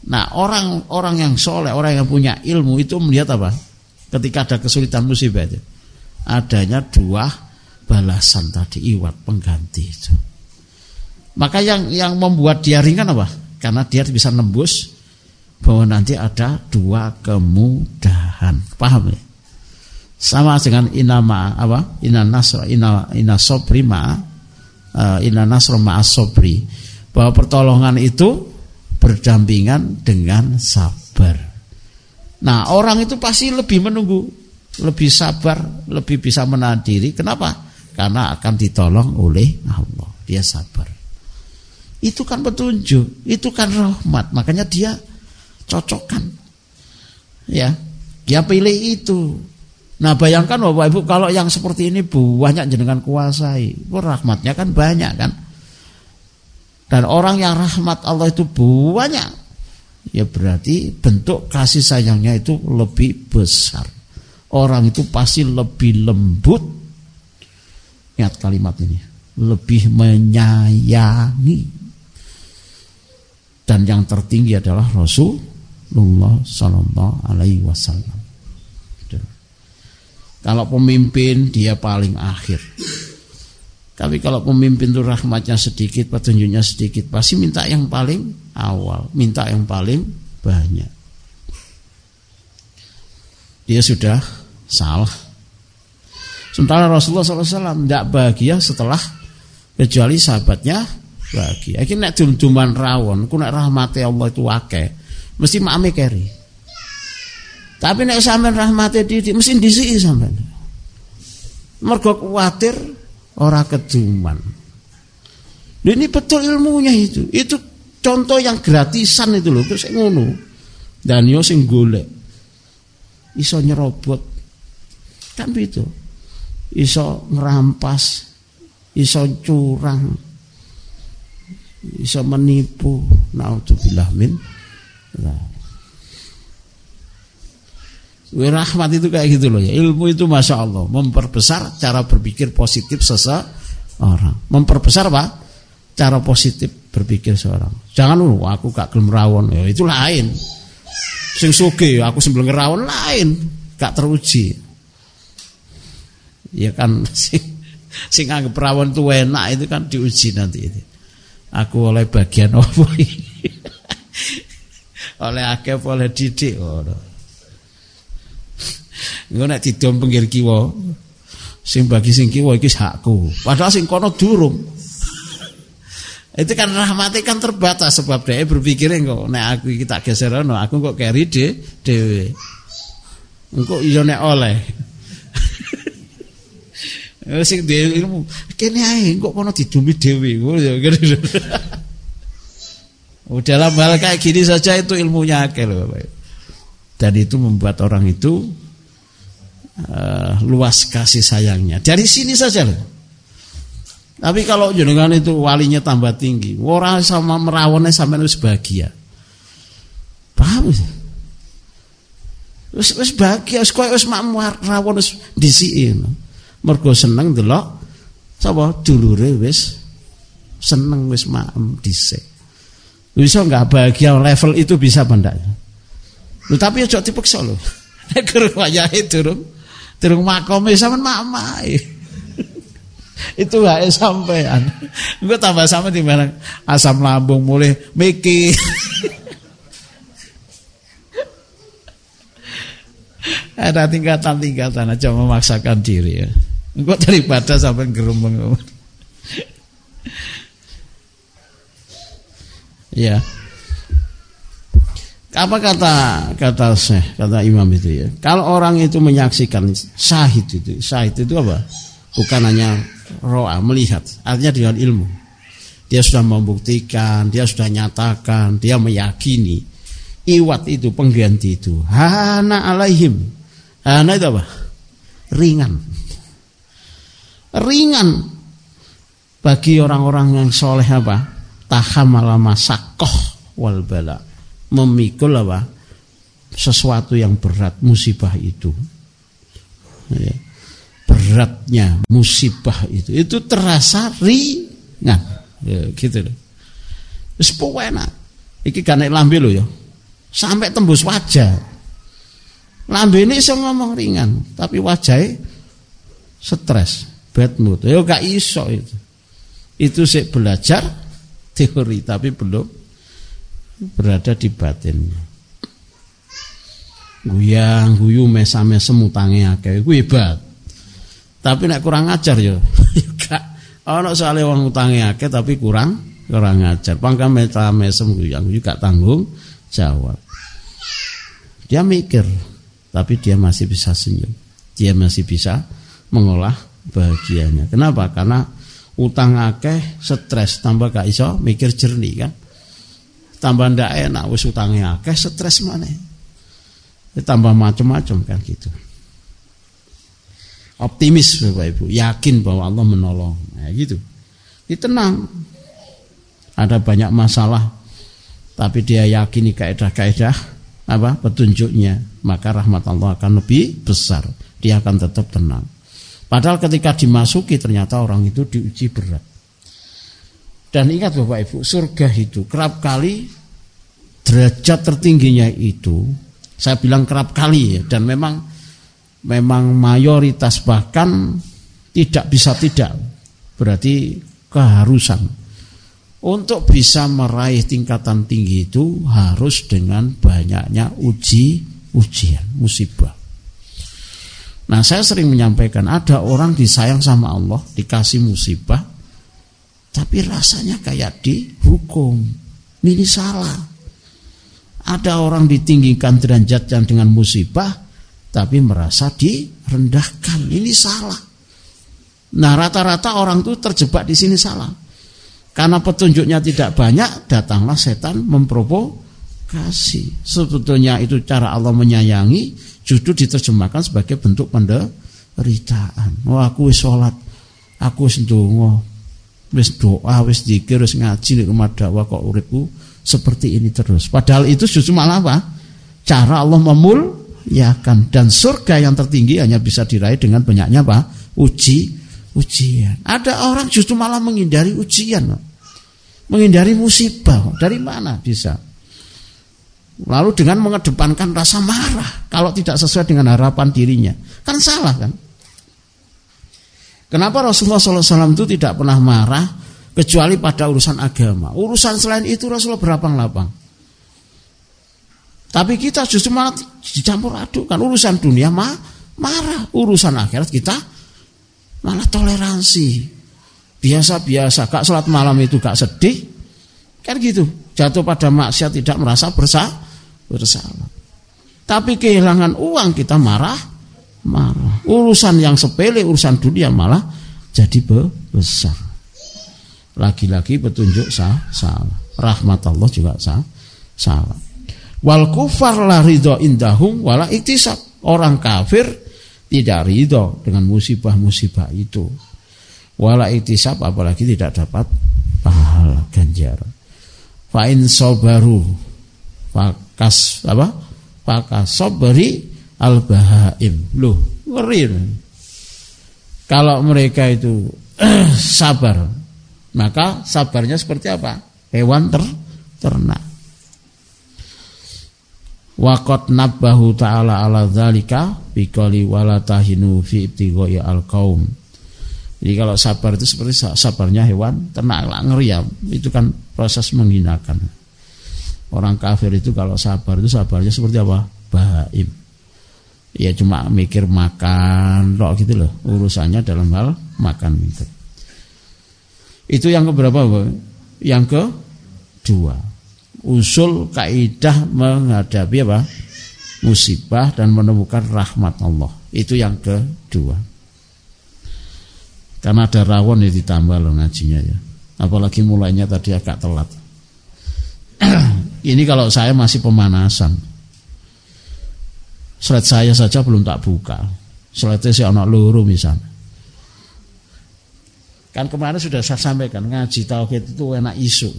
Nah orang-orang yang soleh, orang yang punya ilmu itu melihat apa? Ketika ada kesulitan musibah itu, adanya dua balasan tadi iwat pengganti itu. Maka yang yang membuat dia ringan apa? Karena dia bisa nembus bahwa nanti ada dua kemudahan. Paham ya? Sama dengan inama apa? Ina nasra ina ina sobri ma uh, ina nasra ma sobri bahwa pertolongan itu berdampingan dengan sabar. Nah, orang itu pasti lebih menunggu, lebih sabar, lebih bisa menahan diri. Kenapa? Karena akan ditolong oleh Allah. Dia sabar. Itu kan petunjuk, itu kan rahmat. Makanya dia cocokkan. Ya, dia pilih itu. Nah bayangkan Bapak Ibu kalau yang seperti ini banyak jenengan kuasai, rahmatnya kan banyak kan. Dan orang yang rahmat Allah itu banyak. Ya berarti bentuk kasih sayangnya itu lebih besar. Orang itu pasti lebih lembut. Ingat kalimat ini. Lebih menyayangi. Dan yang tertinggi adalah Rasulullah Sallallahu Alaihi Wasallam. Kalau pemimpin dia paling akhir. Tapi kalau pemimpin itu rahmatnya sedikit, petunjuknya sedikit, pasti minta yang paling awal, minta yang paling banyak. Dia sudah salah. Sementara Rasulullah SAW tidak bahagia setelah kecuali sahabatnya bahagia. Iki nek dum-duman rawon, ku nek rahmate Allah itu akeh, mesti mame keri. Tapi nek sampean rahmate di mesti disiki sampean. Mergo kuwatir Orang keduman. Ini betul ilmunya itu. Itu contoh yang gratisan itu loh, terus ngono. Dan yo sing golek. Iso nyerobot. Kan itu. Iso ngerampas, iso curang, iso menipu. Naudzubillah min. Nah. Rahmat itu kayak gitu loh ya. Ilmu itu masya Allah memperbesar cara berpikir positif seseorang. Memperbesar apa? Cara positif berpikir seorang. Jangan lu aku gak gelem rawon ya itu lain. Sing suge aku sebelum rawon lain, gak teruji. Ya kan sing sing anggap rawon itu enak itu kan diuji nanti. Aku oleh bagian apa oleh akeh oleh didik oh, Engko nek didom pinggir kiwa, sing bagi sing kiwa iki hakku. Padahal sing kono durung. Itu kan rahmati kan terbatas sebab dia berpikir kok nek aku iki tak geser ono, aku kok keri de dhewe. Engko iya nek oleh. sing dhewe ilmu kene ae kok kono didomi dhewe ngono ya. Udah dalam hal kayak gini saja itu ilmunya akeh loh Bapak. Dan itu membuat orang itu uh, luas kasih sayangnya. Dari sini saja loh. Tapi kalau jenengan itu walinya tambah tinggi, orang sama merawonnya sampai harus bahagia. Paham? Wis wis bahagia, wis koyo wis rawon wis disiki. Mergo seneng delok sapa dulure wis seneng wis maem dhisik. Bisa enggak bahagia level itu bisa apa ndak? tapi aja dipaksa lho. Nek guru wayahe durung Durung makome sampean mamai. Itu wae sampean. Engko tambah sama di mana asam lambung mulai mikir. Ada tingkatan-tingkatan aja memaksakan diri ya. Engko daripada sampai gerumeng. Ya. Apa kata kata Syekh, kata Imam itu ya? Kalau orang itu menyaksikan syahid itu, syahid itu apa? Bukan hanya roa melihat, artinya dengan ilmu. Dia sudah membuktikan, dia sudah nyatakan, dia meyakini iwat itu pengganti itu. Hana alaihim. Hana itu apa? Ringan. Ringan bagi orang-orang yang soleh apa? Tahamal masakoh wal bala. Memikul apa? Sesuatu yang berat musibah itu. Ya. beratnya musibah itu. Itu terasa ringan. Ya, gitu loh. Enak. Iki kan lambe lo ya. Sampai tembus wajah. Lambe ini iso ngomong ringan tapi wajahnya stres bad mood. Ya gak iso itu. Itu sih belajar teori tapi belum berada di batinnya. Guyang guyu mesame semutange akeh kuwi hebat. Tapi nek kurang ajar ya gak ana soalé wong utange akeh tapi kurang kurang ajar. Pangka mesame sem guyang guyu gak tanggung jawab. Dia mikir tapi dia masih bisa senyum. Dia masih bisa mengolah bahagianya. Kenapa? Karena utang akeh stres. Tambah gak iso mikir jernih kan? Tambah ndak enak wis utange akeh stres mana tambah macam-macam kan gitu. Optimis Bapak Ibu. Yakin bahwa Allah menolong. Nah, gitu. Ditenang ada banyak masalah tapi dia yakini kaedah-kaedah apa petunjuknya. Maka rahmat Allah akan lebih besar. Dia akan tetap tenang padahal ketika dimasuki ternyata orang itu diuji berat. Dan ingat Bapak Ibu, surga itu kerap kali derajat tertingginya itu saya bilang kerap kali ya dan memang memang mayoritas bahkan tidak bisa tidak berarti keharusan. Untuk bisa meraih tingkatan tinggi itu harus dengan banyaknya uji ujian musibah nah saya sering menyampaikan ada orang disayang sama Allah dikasih musibah tapi rasanya kayak dihukum. Ini salah. Ada orang ditinggikan derajatnya dengan musibah tapi merasa direndahkan. Ini salah. Nah rata-rata orang itu terjebak di sini salah. Karena petunjuknya tidak banyak, datanglah setan memprovokasi. Sebetulnya itu cara Allah menyayangi, justru diterjemahkan sebagai bentuk penderitaan. Oh aku wis sholat, aku wis ndonga, wis doa, wis zikir, wis ngaji di rumah dakwah kok uripku seperti ini terus. Padahal itu justru malah apa? Cara Allah memulyakan dan surga yang tertinggi hanya bisa diraih dengan banyaknya apa? Uji ujian. Ada orang justru malah menghindari ujian. Menghindari musibah. Dari mana bisa? Lalu dengan mengedepankan rasa marah kalau tidak sesuai dengan harapan dirinya. Kan salah kan? Kenapa Rasulullah SAW itu tidak pernah marah kecuali pada urusan agama. Urusan selain itu Rasulullah berlapang-lapang. Tapi kita justru malah dicampur aduk kan urusan dunia mah marah, urusan akhirat kita malah toleransi biasa-biasa gak sholat malam itu gak sedih kan gitu jatuh pada maksiat tidak merasa bersalah bersalah tapi kehilangan uang kita marah marah. Urusan yang sepele urusan dunia malah jadi besar. Lagi-lagi petunjuk sah salah. Rahmat Allah juga sah salah. Wal kufar la ridho indahum wala iktisab. Orang kafir tidak ridho dengan musibah-musibah itu. Wala itisab apalagi tidak dapat pahala ganjaran. Fa'in sobaru fakas apa? Fakas sobari al bahaim. Loh, ngeri. Kalau mereka itu sabar, maka sabarnya seperti apa? Hewan ter ternak. Waqat nabbahu ta'ala ala dzalika biqali wala tahinu fi ibtighai al qaum. Jadi kalau sabar itu seperti sabarnya hewan ternak ngeriam, itu kan proses menghinakan. Orang kafir itu kalau sabar itu sabarnya seperti apa? Bahaim. Ya cuma mikir makan, kok gitu loh. Urusannya dalam hal makan minum. Itu yang keberapa, Yang kedua usul kaidah menghadapi apa? musibah dan menemukan rahmat Allah. Itu yang kedua. Karena ada rawon ya ditambah loh ngajinya ya. Apalagi mulainya tadi agak telat. Ini kalau saya masih pemanasan. Slide saya saja belum tak buka. Slide saya anak luru misalnya. Kan kemarin sudah saya sampaikan ngaji tauhid itu enak isu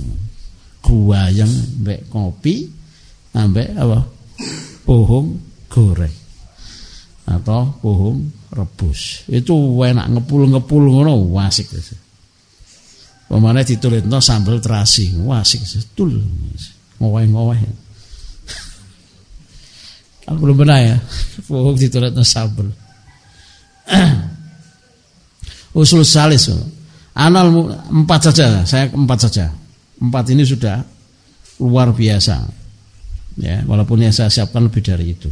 gua yang mbek kopi ambek apa? Pohong goreng. Atau pohong rebus. Itu enak ngepul-ngepul ngono wasik Pemane ditulitno sambal terasi wasik tul ngoweh-ngoweh. Kalau belum benar ya. Pohong ditulitno sambal usul salis anal empat saja. Saya empat saja. Empat ini sudah luar biasa. Ya, walaupun yang saya siapkan lebih dari itu.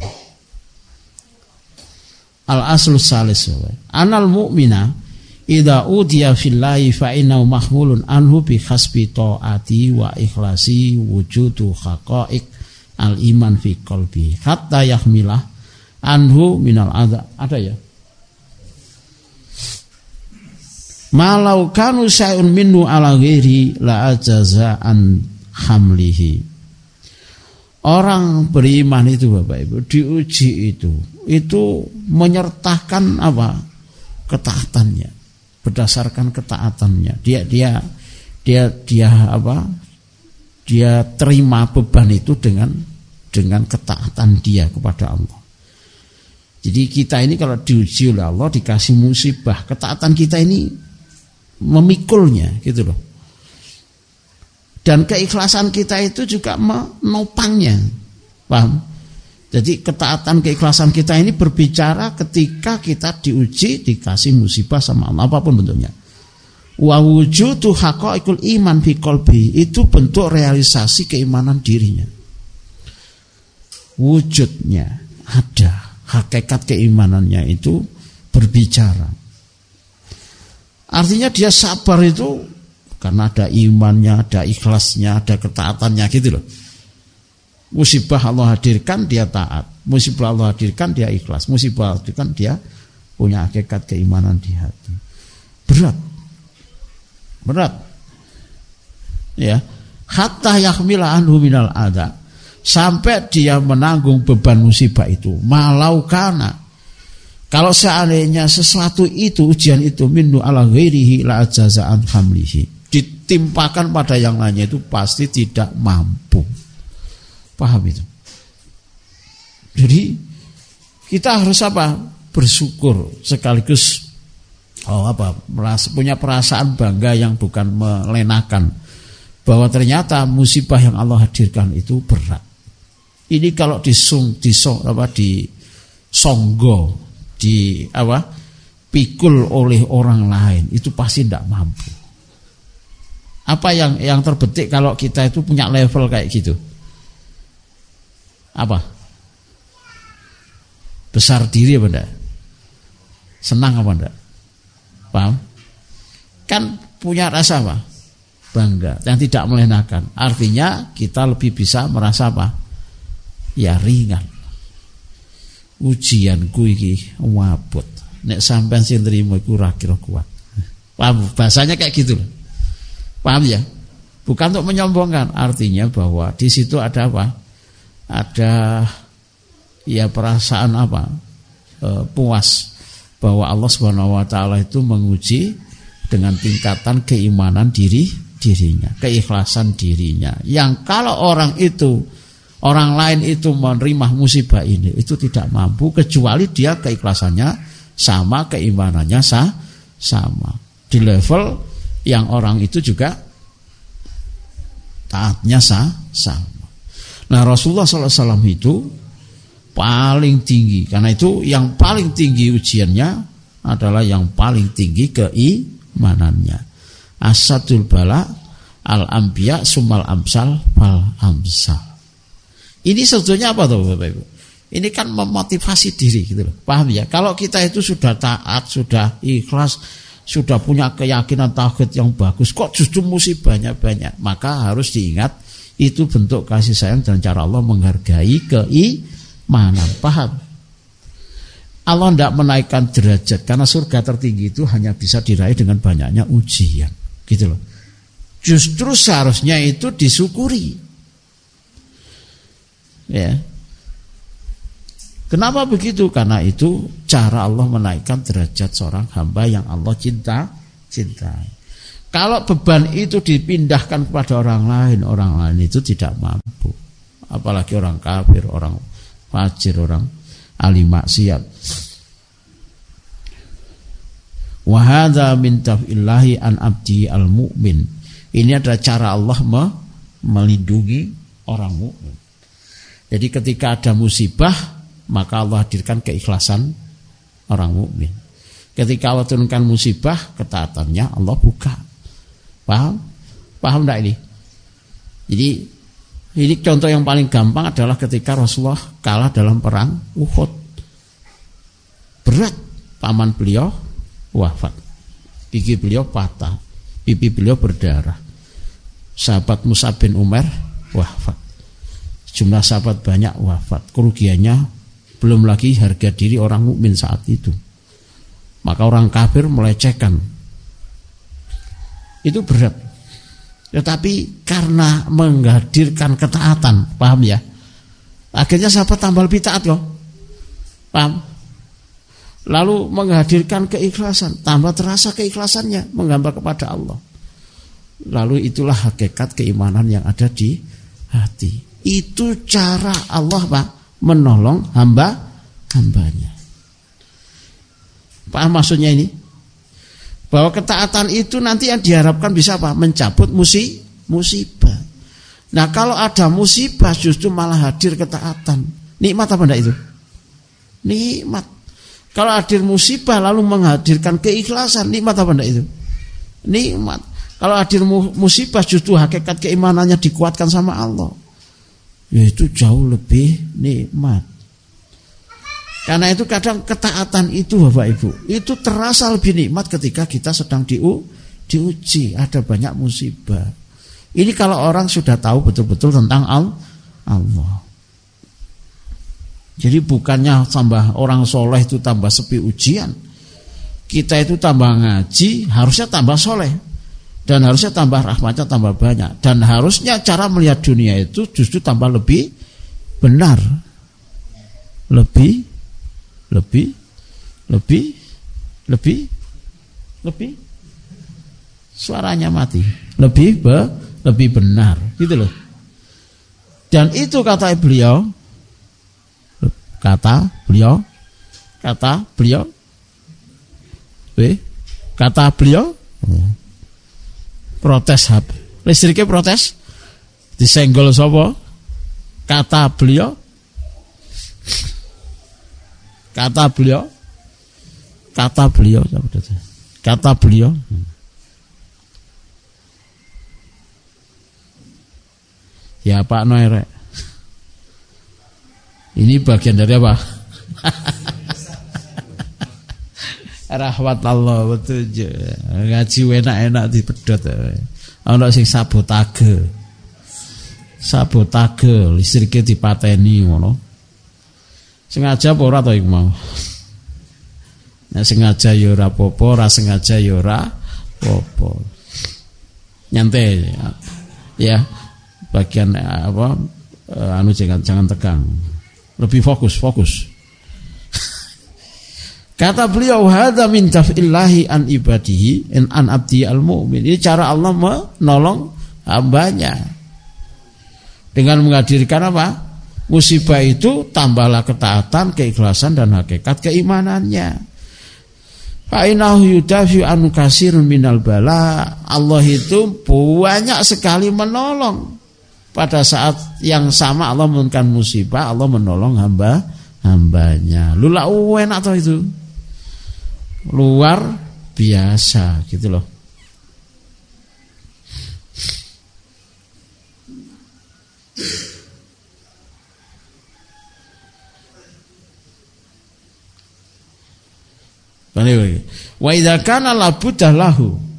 Al aslu salis Anal mu'mina idza udiya fillahi fa innahu mahmulun anhu bi khasbi taati wa ikhlasi wujudu haqaiq al iman fi qalbi hatta yahmilah anhu minal adha. Ada ya? Malau kanu syai'un minnu ala ghairi la ajaza an hamlihi. Orang beriman itu Bapak Ibu diuji itu itu menyertakan apa? ketaatannya. Berdasarkan ketaatannya. Dia dia dia dia apa? Dia terima beban itu dengan dengan ketaatan dia kepada Allah. Jadi kita ini kalau diuji oleh Allah dikasih musibah, ketaatan kita ini memikulnya gitu loh. Dan keikhlasan kita itu juga menopangnya. Paham? Jadi ketaatan keikhlasan kita ini berbicara ketika kita diuji dikasih musibah sama Allah apa pun bentuknya. Wa wujudu haqaiqul iman fi qalbi itu bentuk realisasi keimanan dirinya. Wujudnya ada, hakikat keimanannya itu berbicara. Artinya dia sabar itu karena ada imannya, ada ikhlasnya, ada ketaatannya gitu loh. Musibah Allah hadirkan dia taat. Musibah Allah hadirkan dia ikhlas. Musibah Allah hadirkan dia punya hakikat keimanan di hati. Berat. Berat. Ya. Hatta yahmila anhu minal ada. Sampai dia menanggung beban musibah itu. Malau kana. Kalau seandainya sesuatu itu, ujian itu minnu ala ghairihi la ajaza'an hamlihi. Ditimpakan pada yang lainnya itu pasti tidak mampu. Paham itu? Jadi kita harus apa? Bersyukur sekaligus oh apa? Merasa, punya perasaan bangga yang bukan melenakan bahwa ternyata musibah yang Allah hadirkan itu berat. Ini kalau disung, disong, apa di songgo, di apa pikul oleh orang lain itu pasti tidak mampu. Apa yang yang terbetik kalau kita itu punya level kayak gitu? Apa? Besar diri apa enggak? Senang apa enggak? Paham? Kan punya rasa apa? Bangga yang tidak melenakan. Artinya kita lebih bisa merasa apa? Ya ringan. Ujianku iki wabut. Nek sampean sing nrimo iku ora kuat. Paham? Bahasanya kayak gitu. Paham ya? Bukan untuk menyombongkan, artinya bahwa di situ ada apa? Ada ya perasaan apa e, puas bahwa Allah Subhanahu wa taala itu menguji dengan tingkatan keimanan diri dirinya, keikhlasan dirinya. Yang kalau orang itu orang lain itu menerima musibah ini itu tidak mampu kecuali dia keikhlasannya sama, keimanannya sah, sama. Di level yang orang itu juga taatnya sah, sama. Nah Rasulullah SAW itu paling tinggi karena itu yang paling tinggi ujiannya adalah yang paling tinggi keimanannya. Asadul bala al ambiya sumal amsal fal amsal. Ini sebetulnya apa tuh Bapak Ibu? Ini kan memotivasi diri gitu loh. Paham ya? Kalau kita itu sudah taat, sudah ikhlas, sudah punya keyakinan tauhid yang bagus, kok justru musibahnya banyak? Maka harus diingat itu bentuk kasih sayang dan cara Allah menghargai keimanan. Paham? Allah tidak menaikkan derajat karena surga tertinggi itu hanya bisa diraih dengan banyaknya ujian. Gitu loh. Justru seharusnya itu disyukuri. Ya. Kenapa begitu? Karena itu cara Allah menaikkan derajat seorang hamba yang Allah cinta, cintai. Kalau beban itu dipindahkan kepada orang lain, orang lain itu tidak mampu. Apalagi orang kafir, orang fajir, orang ahli maksiat. Wahada min tafillahi an abdi al mu'min. Ini adalah cara Allah melindungi orang mukmin. Jadi ketika ada musibah, maka Allah hadirkan keikhlasan orang mukmin. Ketika Allah turunkan musibah, ketaatannya Allah buka. Paham? Paham tidak ini? Jadi ini contoh yang paling gampang adalah ketika Rasulullah kalah dalam perang Uhud. Berat paman beliau wafat. Gigi beliau patah, pipi beliau berdarah. Sahabat Musa bin Umar wafat. Jumlah sahabat banyak wafat. Kerugiannya belum lagi harga diri orang mukmin saat itu. Maka orang kafir melecehkan itu berat. Tetapi karena menghadirkan ketaatan, paham ya? Akhirnya sahabat tambah lebih taat kok. Paham? Lalu menghadirkan keikhlasan, tambah terasa keikhlasannya menggambar kepada Allah. Lalu itulah hakikat keimanan yang ada di hati. Itu cara Allah Pak menolong hamba hambanya. Paham maksudnya ini? Bahwa ketaatan itu nanti yang diharapkan bisa apa? Mencabut musi, musibah. Nah kalau ada musibah justru malah hadir ketaatan. Nikmat apa enggak itu? Nikmat. Kalau hadir musibah lalu menghadirkan keikhlasan, nikmat apa enggak itu? Nikmat. Kalau hadir musibah justru hakikat keimanannya dikuatkan sama Allah. Ya itu jauh lebih nikmat. Karena itu kadang ketaatan itu Bapak Ibu, itu terasa lebih nikmat ketika kita sedang diu, diuji, ada banyak musibah. Ini kalau orang sudah tahu betul-betul tentang Allah. Jadi bukannya tambah orang soleh itu tambah sepi ujian. Kita itu tambah ngaji harusnya tambah soleh. Dan harusnya tambah rahmatnya tambah banyak. Dan harusnya cara melihat dunia itu justru tambah lebih benar. Lebih, lebih, lebih, lebih, lebih. Suaranya mati. Lebih be, lebih benar. Gitu loh. Dan itu kata beliau kata beliau kata beliau B kata beliau protes HP listriknya protes disenggol sopo kata beliau kata beliau kata beliau kata beliau ya Pak Noerek ini bagian dari apa? Rahmat Allah betul Ngaji enak-enak di pedot. Ana sing sabotage. Sabotage listrike dipateni ngono. Sengaja apa ora to iku mau? Nah sengaja ya ora apa-apa, ora sengaja ya ora apa-apa. Nyantai ya. Bagian apa eh, anu jangan jangan tegang. Lebih fokus, fokus. Kata beliau hadza min taf'illahi an ibadihi in an abdi al mu'min. Ini cara Allah menolong hambanya. Dengan menghadirkan apa? Musibah itu tambahlah ketaatan, keikhlasan dan hakikat keimanannya. Fa'inahu yudafi anu kasir minal bala. Allah itu banyak sekali menolong pada saat yang sama Allah menurunkan musibah, Allah menolong hamba hambanya. Lula enak atau itu? Luar biasa gitu loh. Wa idza kana la lahu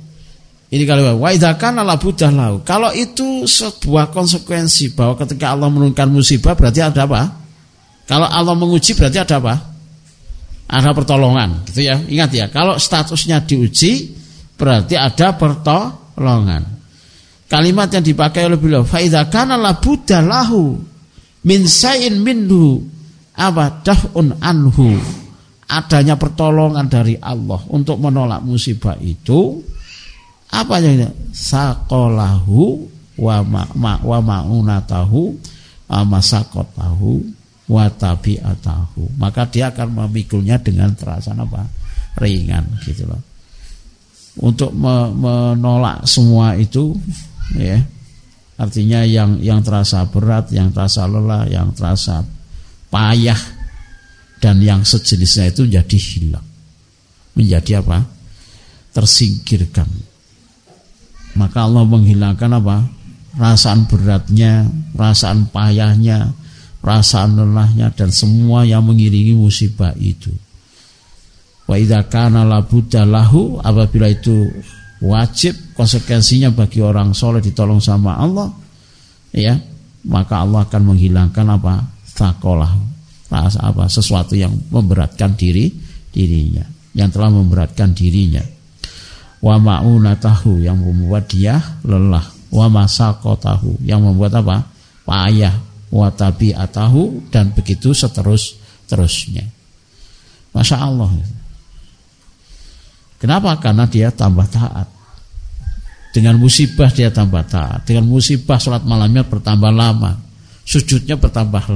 ini kalau wa idza kana la lahu. Kalau itu sebuah konsekuensi bahwa ketika Allah menurunkan musibah berarti ada apa? Kalau Allah menguji berarti ada apa? Ada pertolongan, gitu ya. Ingat ya, kalau statusnya diuji berarti ada pertolongan. Kalimat yang dipakai oleh beliau, fa idza kana la lahu min sayin minhu apa daf'un anhu. Adanya pertolongan dari Allah untuk menolak musibah itu apa yang sakolahu wa ma, wa maunatahu masakotahu wa maka dia akan memikulnya dengan terasa apa? Ringan gitu loh. Untuk me, menolak semua itu ya. Artinya yang yang terasa berat yang terasa lelah yang terasa payah dan yang sejenisnya itu menjadi hilang. Menjadi apa? Tersingkirkan. Maka Allah menghilangkan apa? Rasaan beratnya, rasaan payahnya, rasaan lelahnya dan semua yang mengiringi musibah itu. Wa idza kana lahu apabila itu wajib konsekuensinya bagi orang soleh ditolong sama Allah ya maka Allah akan menghilangkan apa? Takolah apa sesuatu yang memberatkan diri dirinya yang telah memberatkan dirinya. Wa ma'unatahu yang membuat dia lelah. Wa masakotahu yang membuat apa? Payah. Wa tabi'atahu dan begitu seterus terusnya. Masya Allah. Kenapa? Karena dia tambah taat. Dengan musibah dia tambah taat. Dengan musibah sholat malamnya bertambah lama. Sujudnya bertambah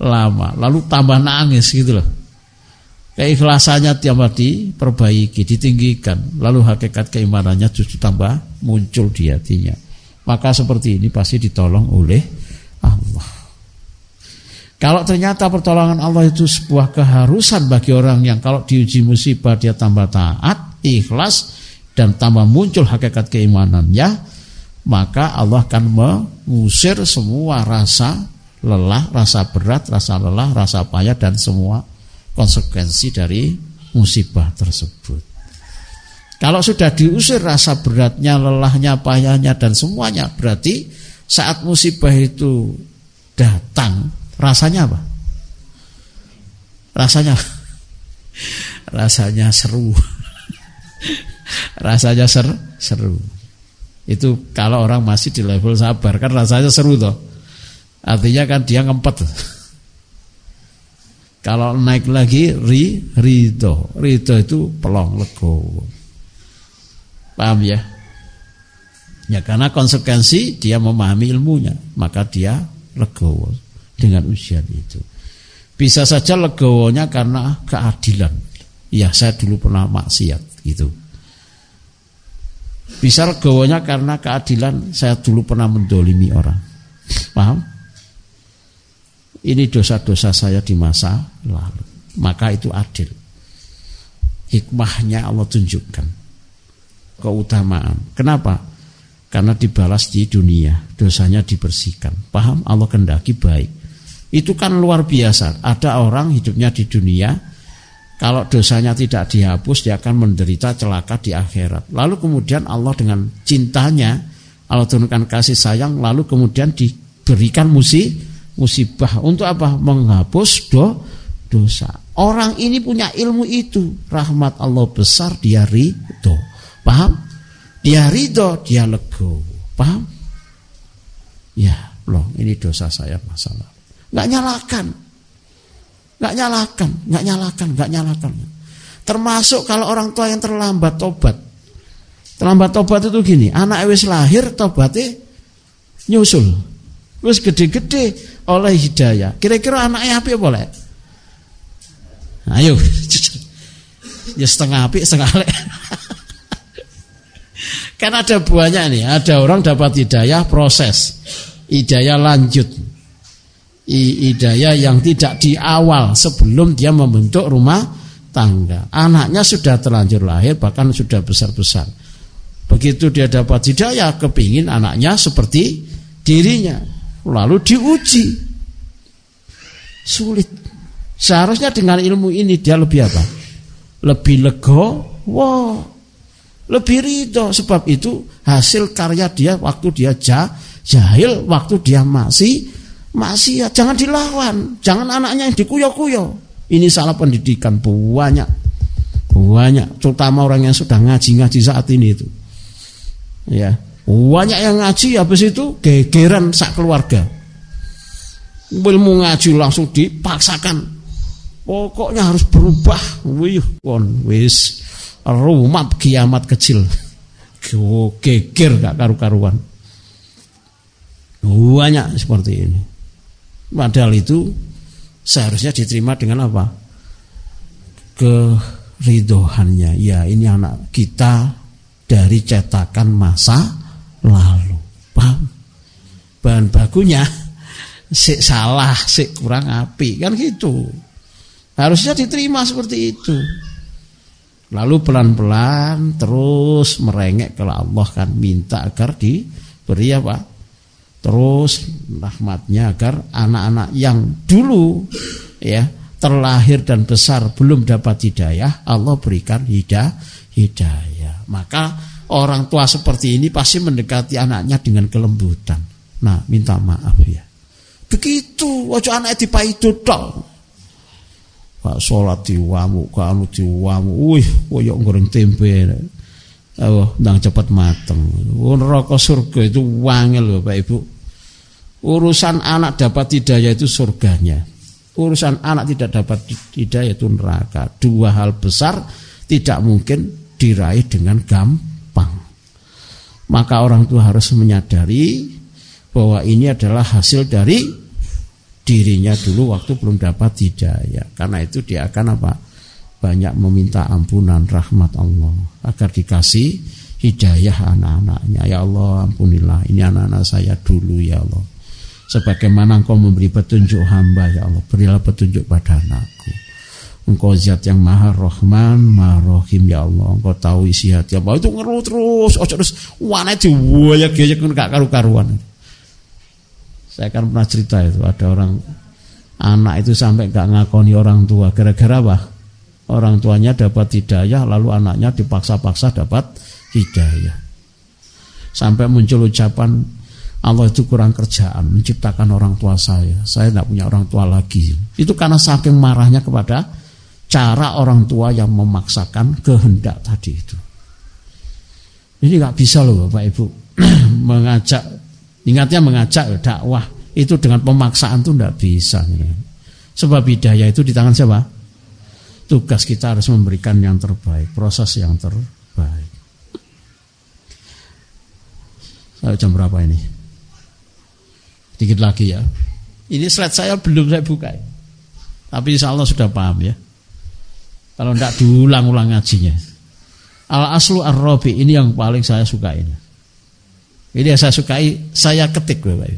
lama lalu tambah nangis gitu loh keikhlasannya hari diperbaiki, ditinggikan, lalu hakikat keimanannya justru tambah muncul di hatinya. Maka seperti ini pasti ditolong oleh Allah. Kalau ternyata pertolongan Allah itu sebuah keharusan bagi orang yang kalau diuji musibah dia tambah taat, ikhlas dan tambah muncul hakikat keimanannya, maka Allah akan mengusir semua rasa lelah, rasa berat, rasa lelah, rasa payah dan semua konsekuensi dari musibah tersebut. Kalau sudah diusir rasa beratnya, lelahnya, payahnya dan semuanya, berarti saat musibah itu datang, rasanya apa? Rasanya rasanya seru. rasanya ser seru. Itu kalau orang masih di level sabar kan rasanya seru toh. Artinya kan dia ngempet. Kalau naik lagi ri ridho. Ridho itu pelong legowo. Paham ya? Ya karena konsekuensi dia memahami ilmunya, maka dia legowo dengan ujian itu. Bisa saja legowonya karena keadilan. Ya saya dulu pernah maksiat gitu. Bisa legowonya karena keadilan saya dulu pernah mendolimi orang. Paham? Ini dosa-dosa saya di masa lalu. Maka itu adil. Hikmahnya Allah tunjukkan keutamaan. Kenapa? Karena dibalas di dunia, dosanya dibersihkan. Paham? Allah kendaki baik. Itu kan luar biasa. Ada orang hidupnya di dunia, kalau dosanya tidak dihapus, dia akan menderita celaka di akhirat. Lalu kemudian Allah dengan cintanya, Allah turunkan kasih sayang, lalu kemudian diberikan musibah musibah untuk apa? Menghapus do, dosa. Orang ini punya ilmu itu, rahmat Allah besar dia ridho. Paham? Dia ridho, dia lego. Paham? Ya, loh ini dosa saya masalah. Nggak nyalakan. Nggak nyalakan, nggak nyalakan, nggak nyalakan. Termasuk kalau orang tua yang terlambat tobat. Terlambat tobat itu gini, anak wis lahir tobatnya nyusul. Wis gede-gede oleh hidayah. Kira-kira anaknya apa boleh? Ayo. Ya setengah api, setengah lek. Kan ada buahnya nih, ada orang dapat hidayah proses. Hidayah lanjut. Hidayah yang tidak di awal sebelum dia membentuk rumah tangga. Anaknya sudah terlanjur lahir bahkan sudah besar-besar. Begitu dia dapat hidayah kepingin anaknya seperti dirinya. Lalu diuji. Sulit. Seharusnya dengan ilmu ini dia lebih apa? Lebih lego. Wow lebih ridho sebab itu hasil karya dia waktu dia jah, jahil, waktu dia masih masih ya jangan dilawan, jangan anaknya yang dikuyo-kuyo. Ini salah pendidikan banyak, banyak, terutama orang yang sudah ngaji-ngaji saat ini itu. Ya, banyak yang ngaji habis itu gegeran sak keluarga. Ilmu ngaji langsung dipaksakan. Pokoknya harus berubah. Wih, wis rumah kiamat kecil. Geger gak karu-karuan. Banyak seperti ini. Padahal itu seharusnya diterima dengan apa? Keridohannya. Ya ini anak kita dari cetakan masa lalu. Paham? Bahan bakunya si salah, si kurang api kan gitu. Harusnya diterima seperti itu. Lalu pelan-pelan terus merengek ke Allah kan minta agar diberi apa? Terus rahmatnya agar anak-anak yang dulu ya terlahir dan besar belum dapat hidayah, Allah berikan hidayah. hidayah. Maka orang tua seperti ini pasti mendekati anaknya dengan kelembutan. Nah, minta maaf ya. Begitu, wajah anak dipaidu tok. Pak sholat diwamu, kanu diwamu, wih, koyok goreng tempe. Oh, ndang cepat mateng. Neraka surga itu wangil loh Pak Ibu. Urusan anak dapat hidayah itu surganya. Urusan anak tidak dapat hidayah itu neraka. Dua hal besar tidak mungkin diraih dengan gampang. Maka orang tua harus menyadari bahwa ini adalah hasil dari dirinya dulu waktu belum dapat hidayah. Karena itu dia akan apa? Banyak meminta ampunan rahmat Allah agar dikasih hidayah anak-anaknya. Ya Allah ampunilah ini anak-anak saya dulu ya Allah. sebagaimana engkau memberi petunjuk hamba ya Allah berilah petunjuk pada anakku engkau zat yang maha rahman maha rahim ya Allah. Engkau tahu isi hati apa. Itu ngeru terus. Oh terus. Wana diwayak ya gak karu-karuan. Saya kan pernah cerita itu. Ada orang anak itu sampai gak ngakoni orang tua. Gara-gara apa? Orang tuanya dapat hidayah lalu anaknya dipaksa-paksa dapat hidayah. Sampai muncul ucapan Allah itu kurang kerjaan menciptakan orang tua saya. Saya tidak punya orang tua lagi. Itu karena saking marahnya kepada cara orang tua yang memaksakan kehendak tadi itu. Ini nggak bisa loh Bapak Ibu mengajak, ingatnya mengajak dakwah itu dengan pemaksaan itu tidak bisa. Sebab hidayah itu di tangan siapa? Tugas kita harus memberikan yang terbaik, proses yang terbaik. Saya jam berapa ini? Dikit lagi ya. Ini slide saya belum saya buka. Tapi insya Allah sudah paham ya. Kalau tidak diulang-ulang ngajinya. Al aslu ar ini yang paling saya suka ini. Yang saya sukai, saya ketik Bapak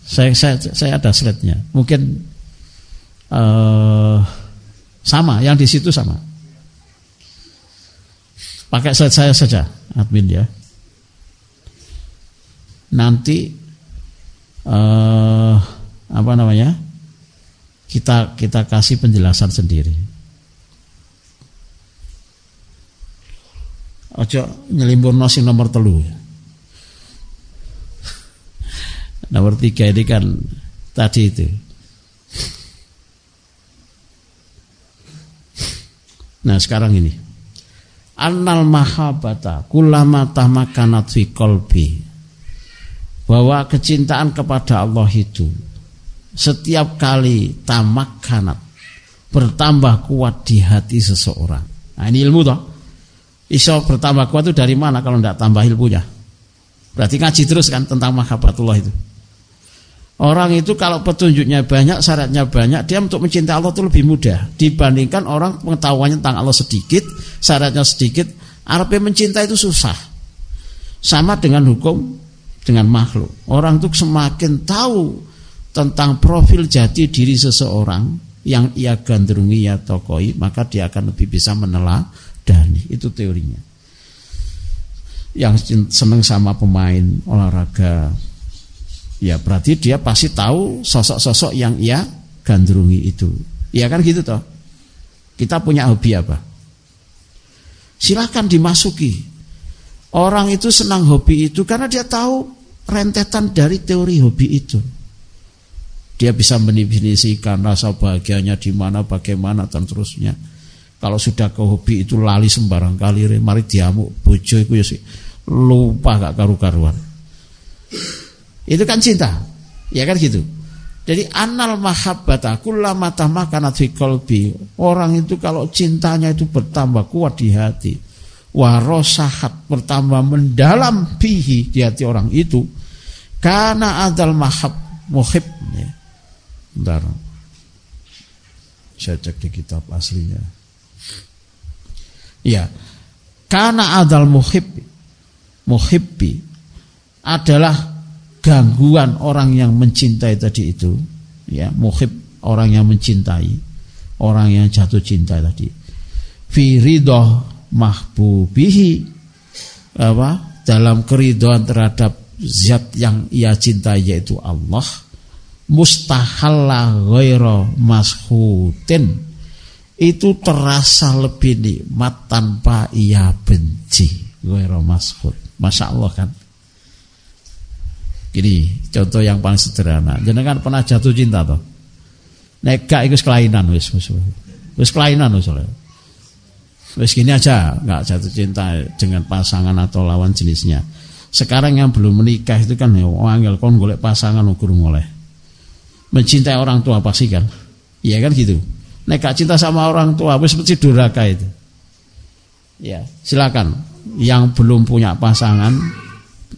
Saya, saya, saya ada slide-nya. Mungkin uh, sama, yang di situ sama. Pakai slide saya saja, admin ya. Nanti uh, apa namanya kita kita kasih penjelasan sendiri. Ojo nyelimbur nasi nomor telu. Nomor tiga ini kan tadi itu. Nah sekarang ini. Annal mahabata kulama tahmakanat fi kolbi bahwa kecintaan kepada Allah itu setiap kali tamak kanat bertambah kuat di hati seseorang. Nah ini ilmu toh. Iso bertambah kuat itu dari mana kalau tidak tambah ilmunya? Berarti ngaji terus kan tentang mahabbatullah itu. Orang itu kalau petunjuknya banyak, syaratnya banyak, dia untuk mencintai Allah itu lebih mudah dibandingkan orang pengetahuannya tentang Allah sedikit, syaratnya sedikit, Arabnya mencintai itu susah. Sama dengan hukum dengan makhluk. Orang itu semakin tahu tentang profil jati diri seseorang yang ia gandrungi ya tokoi, maka dia akan lebih bisa meneladani. Itu teorinya. Yang senang sama pemain olahraga, ya berarti dia pasti tahu sosok-sosok yang ia gandrungi itu. Ya kan gitu toh. Kita punya hobi apa? Silahkan dimasuki Orang itu senang hobi itu karena dia tahu rentetan dari teori hobi itu. Dia bisa mendefinisikan rasa bahagianya di mana, bagaimana dan terusnya. Kalau sudah ke hobi itu lali sembarang kali, mari diamuk bojo itu ya lupa gak karu-karuan. Itu kan cinta, ya kan gitu. Jadi anal mahabbata kullama tahmakanat fi qalbi. Orang itu kalau cintanya itu bertambah kuat di hati warosahat bertambah mendalam pihi di hati orang itu karena adal mahab muhib ya. Bentar. Saya cek di kitab aslinya. Ya. Karena adal muhib muhibbi adalah gangguan orang yang mencintai tadi itu. Ya muhib orang yang mencintai orang yang jatuh cinta tadi. Fi ridho mahbubihi apa dalam keridhaan terhadap zat yang ia cintai yaitu Allah mustahalla ghaira mashutin itu terasa lebih nikmat tanpa ia benci ghaira mashut Masya Allah kan Gini contoh yang paling sederhana Jangan pernah jatuh cinta toh Neka itu kelainan wis wis wis kelainan wis Wes gini aja, nggak jatuh cinta dengan pasangan atau lawan jenisnya. Sekarang yang belum menikah itu kan ya angel kon golek pasangan ukur mulai. Mencintai orang tua pasti kan? Iya kan gitu. Nek gak cinta sama orang tua wis mesti duraka itu. Ya, silakan. Yang belum punya pasangan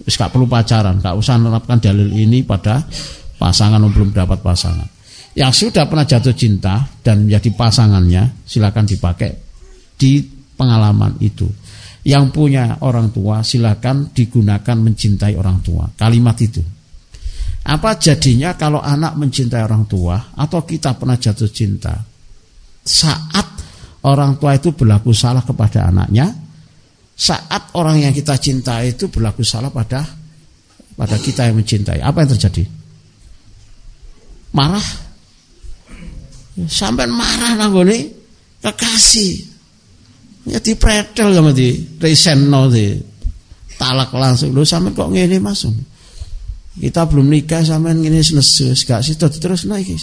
wis perlu pacaran, gak usah menerapkan dalil ini pada pasangan yang belum dapat pasangan. Yang sudah pernah jatuh cinta dan menjadi pasangannya, silakan dipakai di pengalaman itu. Yang punya orang tua silakan digunakan mencintai orang tua. Kalimat itu. Apa jadinya kalau anak mencintai orang tua atau kita pernah jatuh cinta? Saat orang tua itu berlaku salah kepada anaknya, saat orang yang kita cintai itu berlaku salah pada pada kita yang mencintai. Apa yang terjadi? Marah. Sampai marah nanggone kekasih. Ya dipredel sama di reseno di talak langsung. Lu sampai kok ngene masuk kita belum nikah sama ini nesu, gak sih terus naik.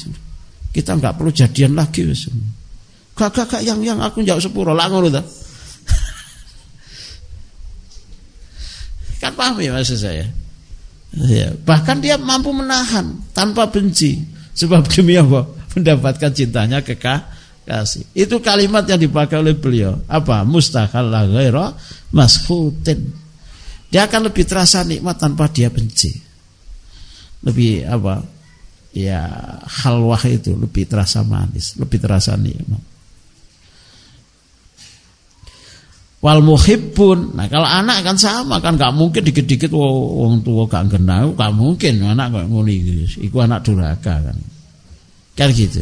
Kita nggak perlu jadian lagi wis. Gak yang yang aku jauh sepuro lah ngono kan paham ya maksud saya? Ya, bahkan dia mampu menahan tanpa benci sebab demi apa? Mendapatkan cintanya kekasih. Itu kalimat yang dipakai oleh beliau. Apa? Mustahil la ghaira masfutin. Dia akan lebih terasa nikmat tanpa dia benci lebih apa ya halwah itu lebih terasa manis lebih terasa nikmat wal muhibbun. Nah kalau anak kan sama kan gak mungkin dikit-dikit wong tua gak kenal gak mungkin anak gak nguli gitu itu anak duraka kan. Kan gitu.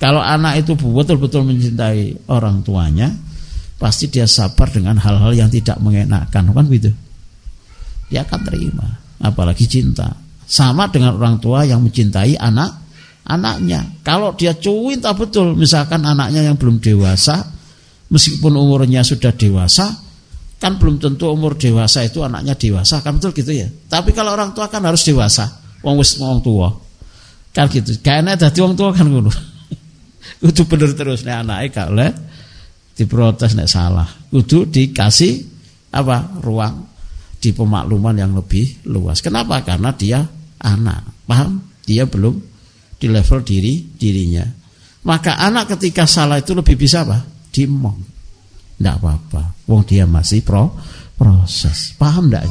Kalau anak itu betul-betul mencintai orang tuanya pasti dia sabar dengan hal-hal yang tidak mengenakan kan gitu. Dia akan terima apalagi cinta. Sama dengan orang tua yang mencintai anak anaknya. Kalau dia cinta betul, misalkan anaknya yang belum dewasa, meskipun umurnya sudah dewasa, kan belum tentu umur dewasa itu anaknya dewasa, kan betul gitu ya. Tapi kalau orang tua kan harus dewasa, wong wis wong tua. Kan gitu. Kayaknya dadi wong tua kan ngono. Kudu bener terus nek anake gak oleh diprotes nek salah. Kudu dikasih apa? ruang di pemakluman yang lebih luas. Kenapa? Karena dia anak, paham? Dia belum di level diri dirinya. Maka anak ketika salah itu lebih bisa apa? Dimong. Tidak apa-apa. Wong dia masih pro proses. Paham tidak?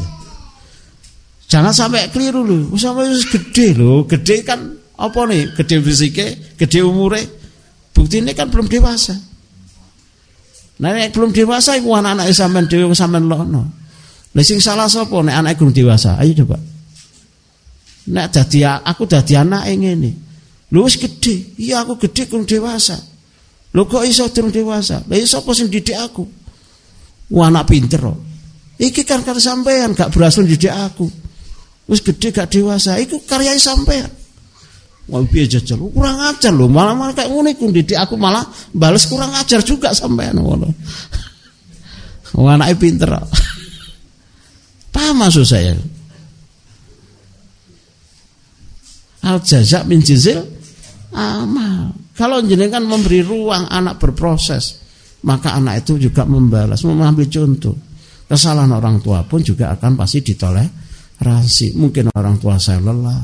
Jangan sampai keliru loh. Sampai gede loh. Gede kan apa nih? Gede fisiknya, gede umurnya. Bukti ini kan belum dewasa. Nah, belum dewasa iku anak-anak sampean dhewe sampean lono. Lah sing salah sapa nek anake gurung dewasa? Ayo coba. Nek dadi aku dadi anake ngene. Lho wis gedhe. Iya aku gedhe gurung dewasa. Lho kok iso durung dewasa? Lah iso apa sing didik aku? Wah anak pinter kok. Iki kan karya sampean gak berhasil didik aku. Wis gedhe gak dewasa. Iku karya sampean. Wah piye jajal? Kurang ajar lho, malah malah kayak ngono iku didik aku malah bales kurang ajar juga sampean ngono. Wah anake pinter kok. Paham maksud saya? Al jazak min jizil amal. Kalau jenengan memberi ruang anak berproses, maka anak itu juga membalas, mengambil contoh. Kesalahan orang tua pun juga akan pasti ditoleransi. Mungkin orang tua saya lelah,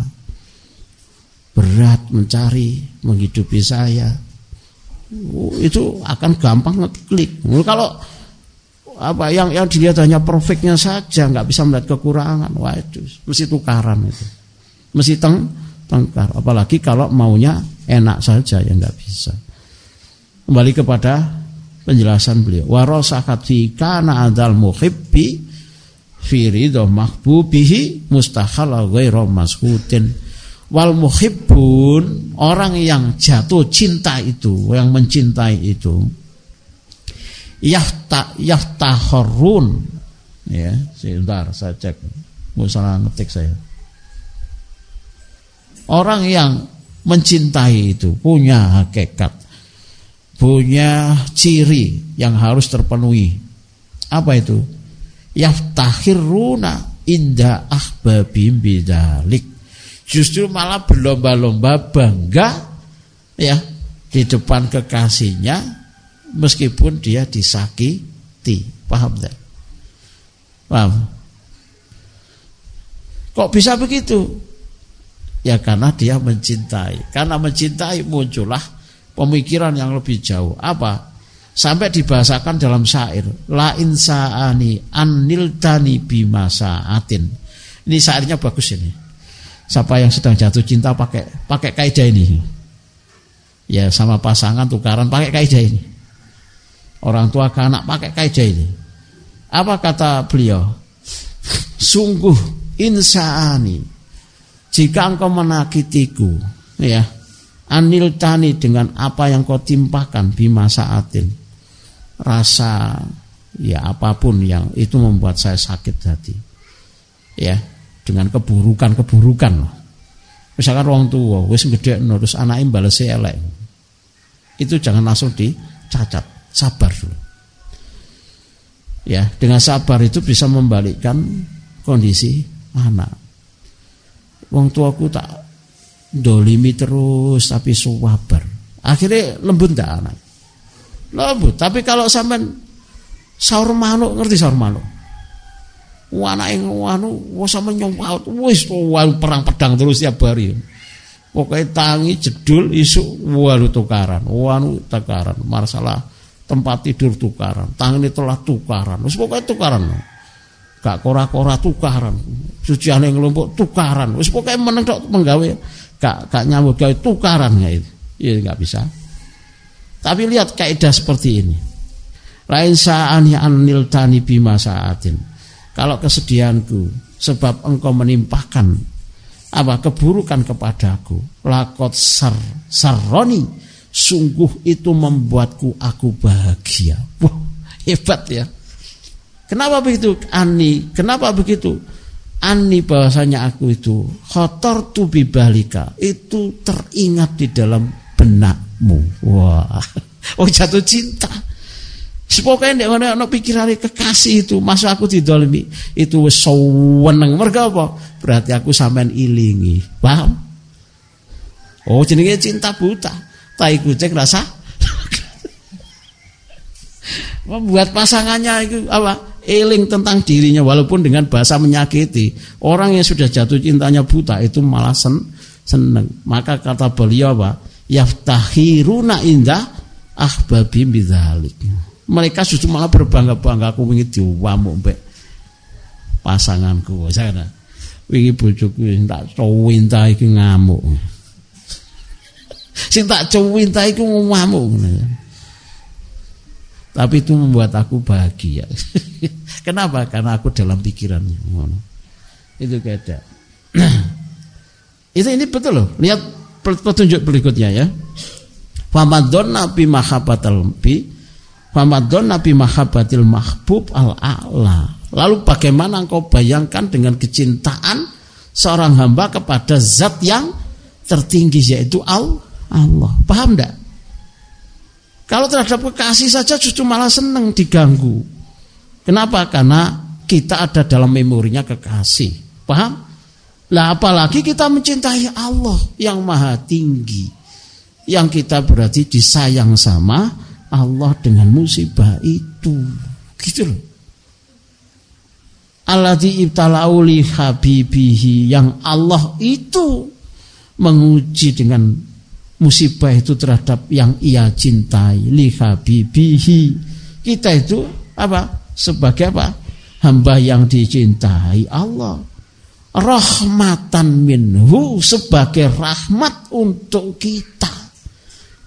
berat mencari, menghidupi saya. Itu akan gampang ngeklik. Kalau apa yang yang dilihat hanya perfectnya saja nggak bisa melihat kekurangan wah itu mesti tukaran itu mesti teng tengkar apalagi kalau maunya enak saja ya nggak bisa. Kembali kepada penjelasan beliau. Warasakat fi kana adal muhibbi fi ridho mahbubihi mustahal ghairu maskutin wal muhibbun orang yang jatuh cinta itu yang mencintai itu yahta yahtahurun ya sebentar saya cek. Salah ngetik saya. Orang yang mencintai itu punya hakikat punya ciri yang harus terpenuhi apa itu yaftahiruna inda ahbabim bidalik justru malah berlomba-lomba bangga ya di depan kekasihnya meskipun dia disakiti. Paham tidak? Paham? Kok bisa begitu? Ya karena dia mencintai. Karena mencintai muncullah pemikiran yang lebih jauh. Apa? Sampai dibahasakan dalam syair. La insa'ani aniltani bima sa'atin. Ini syairnya bagus ini. Siapa yang sedang jatuh cinta pakai pakai kaidah ini. Ya sama pasangan tukaran pakai kaidah ini. Orang tua ke anak pakai kaidah ini. Apa kata beliau? Sungguh insani. Jika engkau menakitiku ya anil tani dengan apa yang kau timpakan bima saatin. Rasa ya apa pun yang itu membuat saya sakit hati. Ya dengan keburukan-keburukan. Misalkan orang tua wis gede terus anaknya balas elek. Itu jangan langsung dicacat sabar dulu. Ya dengan sabar itu bisa membalikkan kondisi anak wong tuaku tak dolimi terus tapi sabar akhirnya lembut tak anak? Lembut tapi kalau sampai sahur manuk ngerti sahur manuk? Wana ing wanu wis sampe nyowaut wis perang pedang terus tiap hari. Pokoknya tangi jedul isu walu tukaran, wanu tukaran, masalah tempat tidur tukaran, tangi telah tukaran, wis pokoknya tukaran. Gak kora-kora tukaran, suciane ngelompok tukaran, wis pokoknya meneng tok penggawe gak gak nyambut gawe tukaran ya itu. Ya nggak bisa. Tapi lihat kaidah seperti ini. Lain sa'an ya anil tani bima sa'atin kalau kesedihanku sebab engkau menimpahkan apa keburukan kepadaku lakot sar sarroni sungguh itu membuatku aku bahagia wah hebat ya kenapa begitu ani kenapa begitu ani bahwasanya aku itu kotor tu bibalika itu teringat di dalam benakmu wah oh jatuh cinta Sepokoknya nek ana ana pikirane kekasih itu, masa aku didolimi, itu wis seneng. Mergo apa? Berarti aku sampean ilingi. Paham? Oh, jenenge cinta buta. Tai kucing rasa membuat pasangannya itu apa? Eling tentang dirinya walaupun dengan bahasa menyakiti. Orang yang sudah jatuh cintanya buta itu malah sen seneng. Maka kata beliau apa? Yaftahiruna indah ahbabi bidzalik mereka justru malah berbangga-bangga aku wingi diwamuk mbek pasanganku sana wingi bojoku tak cowinta iki ngamuk sing tak cowinta iku ngamuk tapi itu membuat aku bahagia. Kenapa? Karena aku dalam pikirannya. Itu keda itu ini betul loh. Lihat petunjuk berikutnya ya. Famadon Nabi mahabatal bi Famadon Nabi Mahabatil Mahbub al-A'la. Lalu bagaimana engkau bayangkan dengan kecintaan seorang hamba kepada zat yang tertinggi yaitu Allah. Paham enggak? Kalau terhadap kekasih saja justru malah senang diganggu. Kenapa? Karena kita ada dalam memorinya kekasih. Paham? Lah apalagi kita mencintai Allah yang maha tinggi. Yang kita berarti disayang sama Allah dengan musibah itu. Gitu loh. Alladzi ibtalauli habibihi yang Allah itu menguji dengan musibah itu terhadap yang ia cintai li habibihi. Kita itu apa? Sebagai apa? Hamba yang dicintai Allah. Rahmatan minhu sebagai rahmat untuk kita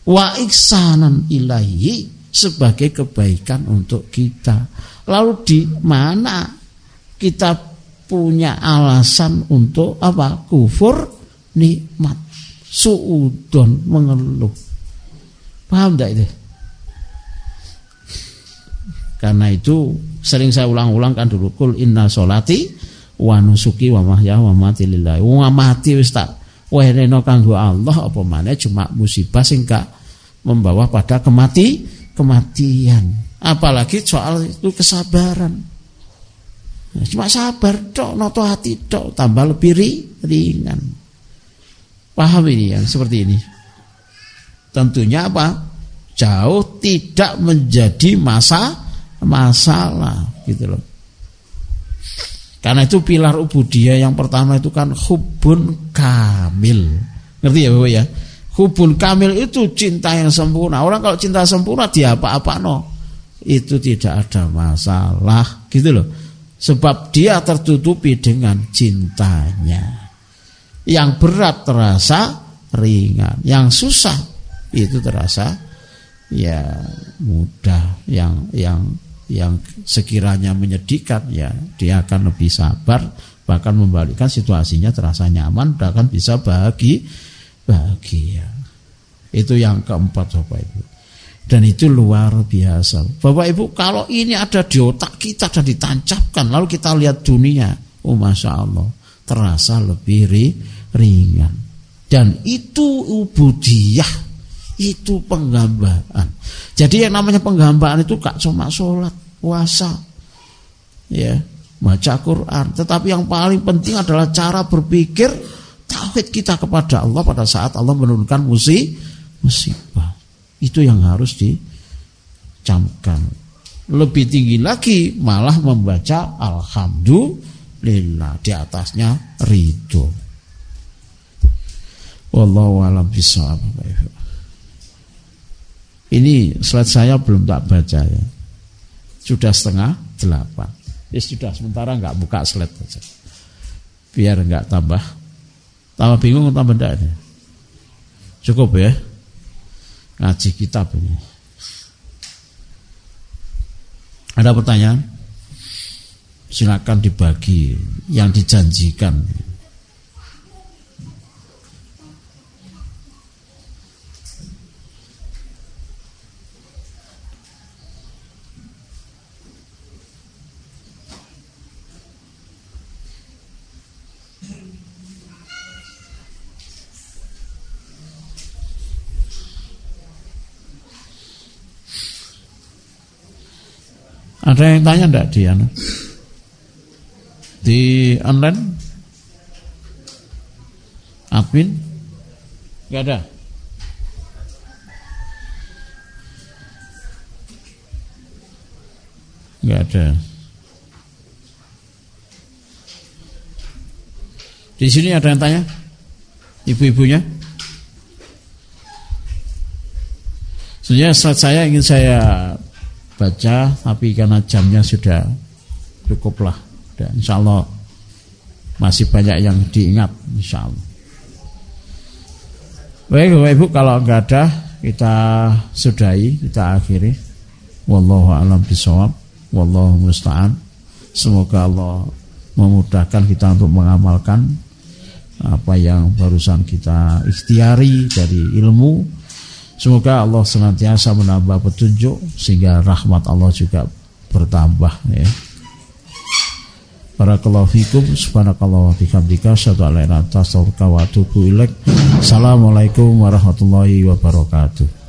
wa iksanan ilahi sebagai kebaikan untuk kita. Lalu di mana kita punya alasan untuk apa? Kufur nikmat. Suudon mengeluh. Paham tidak itu? Karena itu sering saya ulang-ulang kan dulu kul inna solati wa nusuki wa mahya wa mati lillahi. Wa mati wis tak Wehreno kanggo Allah apa mana cuma musibah sing gak membawa pada kemati kematian. Apalagi soal itu kesabaran. Cuma sabar dok, noto hati dok, tambah lebih ringan. Paham ini ya, seperti ini. Tentunya apa? Jauh tidak menjadi masa masalah gitu loh. Karena itu pilar ubudiyah yang pertama itu kan hubun kamil. Ngerti ya Bapak ya? Hubun kamil itu cinta yang sempurna. Orang kalau cinta sempurna dia apa-apa no. Itu tidak ada masalah gitu loh. Sebab dia tertutupi dengan cintanya. Yang berat terasa ringan, yang susah itu terasa ya mudah, yang yang yang sekiranya menyedihkan ya dia akan lebih sabar bahkan membalikkan situasinya terasa nyaman bahkan bisa bagi bahagia. Itu yang keempat Bapak Ibu. Dan itu luar biasa. Bapak Ibu kalau ini ada di otak kita dan ditancapkan lalu kita lihat dunia oh Masya Allah terasa lebih ringan dan itu ubudiyah itu penggambaan jadi yang namanya penggambaan itu gak cuma sholat puasa ya baca Quran. Tetapi yang paling penting adalah cara berpikir tauhid kita kepada Allah pada saat Allah menurunkan musibah. Itu yang harus dicamkan. Lebih tinggi lagi malah membaca alhamdulillah di atasnya ridho. Wallahu alam bisawab. Ini slide saya belum tak baca ya. Sudah setengah delapan. Ya sudah sementara nggak buka slide saja. Biar nggak tambah tambah bingung tambah ini. Cukup ya. Ngaji kitab ini. Ada pertanyaan? Silakan dibagi yang dijanjikan. Ada yang tanya enggak di anu? Di online? Admin? Enggak ada. Enggak ada. Di sini ada yang tanya? Ibu-ibunya? Sebenarnya saya ingin saya baca tapi karena jamnya sudah cukup lah dan insya Allah masih banyak yang diingat insya Allah. Baik Bapak Ibu kalau enggak ada kita sudahi kita akhiri. Wallahu alam bisawab wallahu musta'an. Semoga Allah memudahkan kita untuk mengamalkan apa yang barusan kita ikhtiari dari ilmu Semoga Allah senantiasa menambah petunjuk sehingga rahmat Allah juga bertambah ya. Barakallahu fikum subhanakallah wa bihamdika illa anta astaghfiruka wa atubu ilaik. Assalamualaikum warahmatullahi wabarakatuh.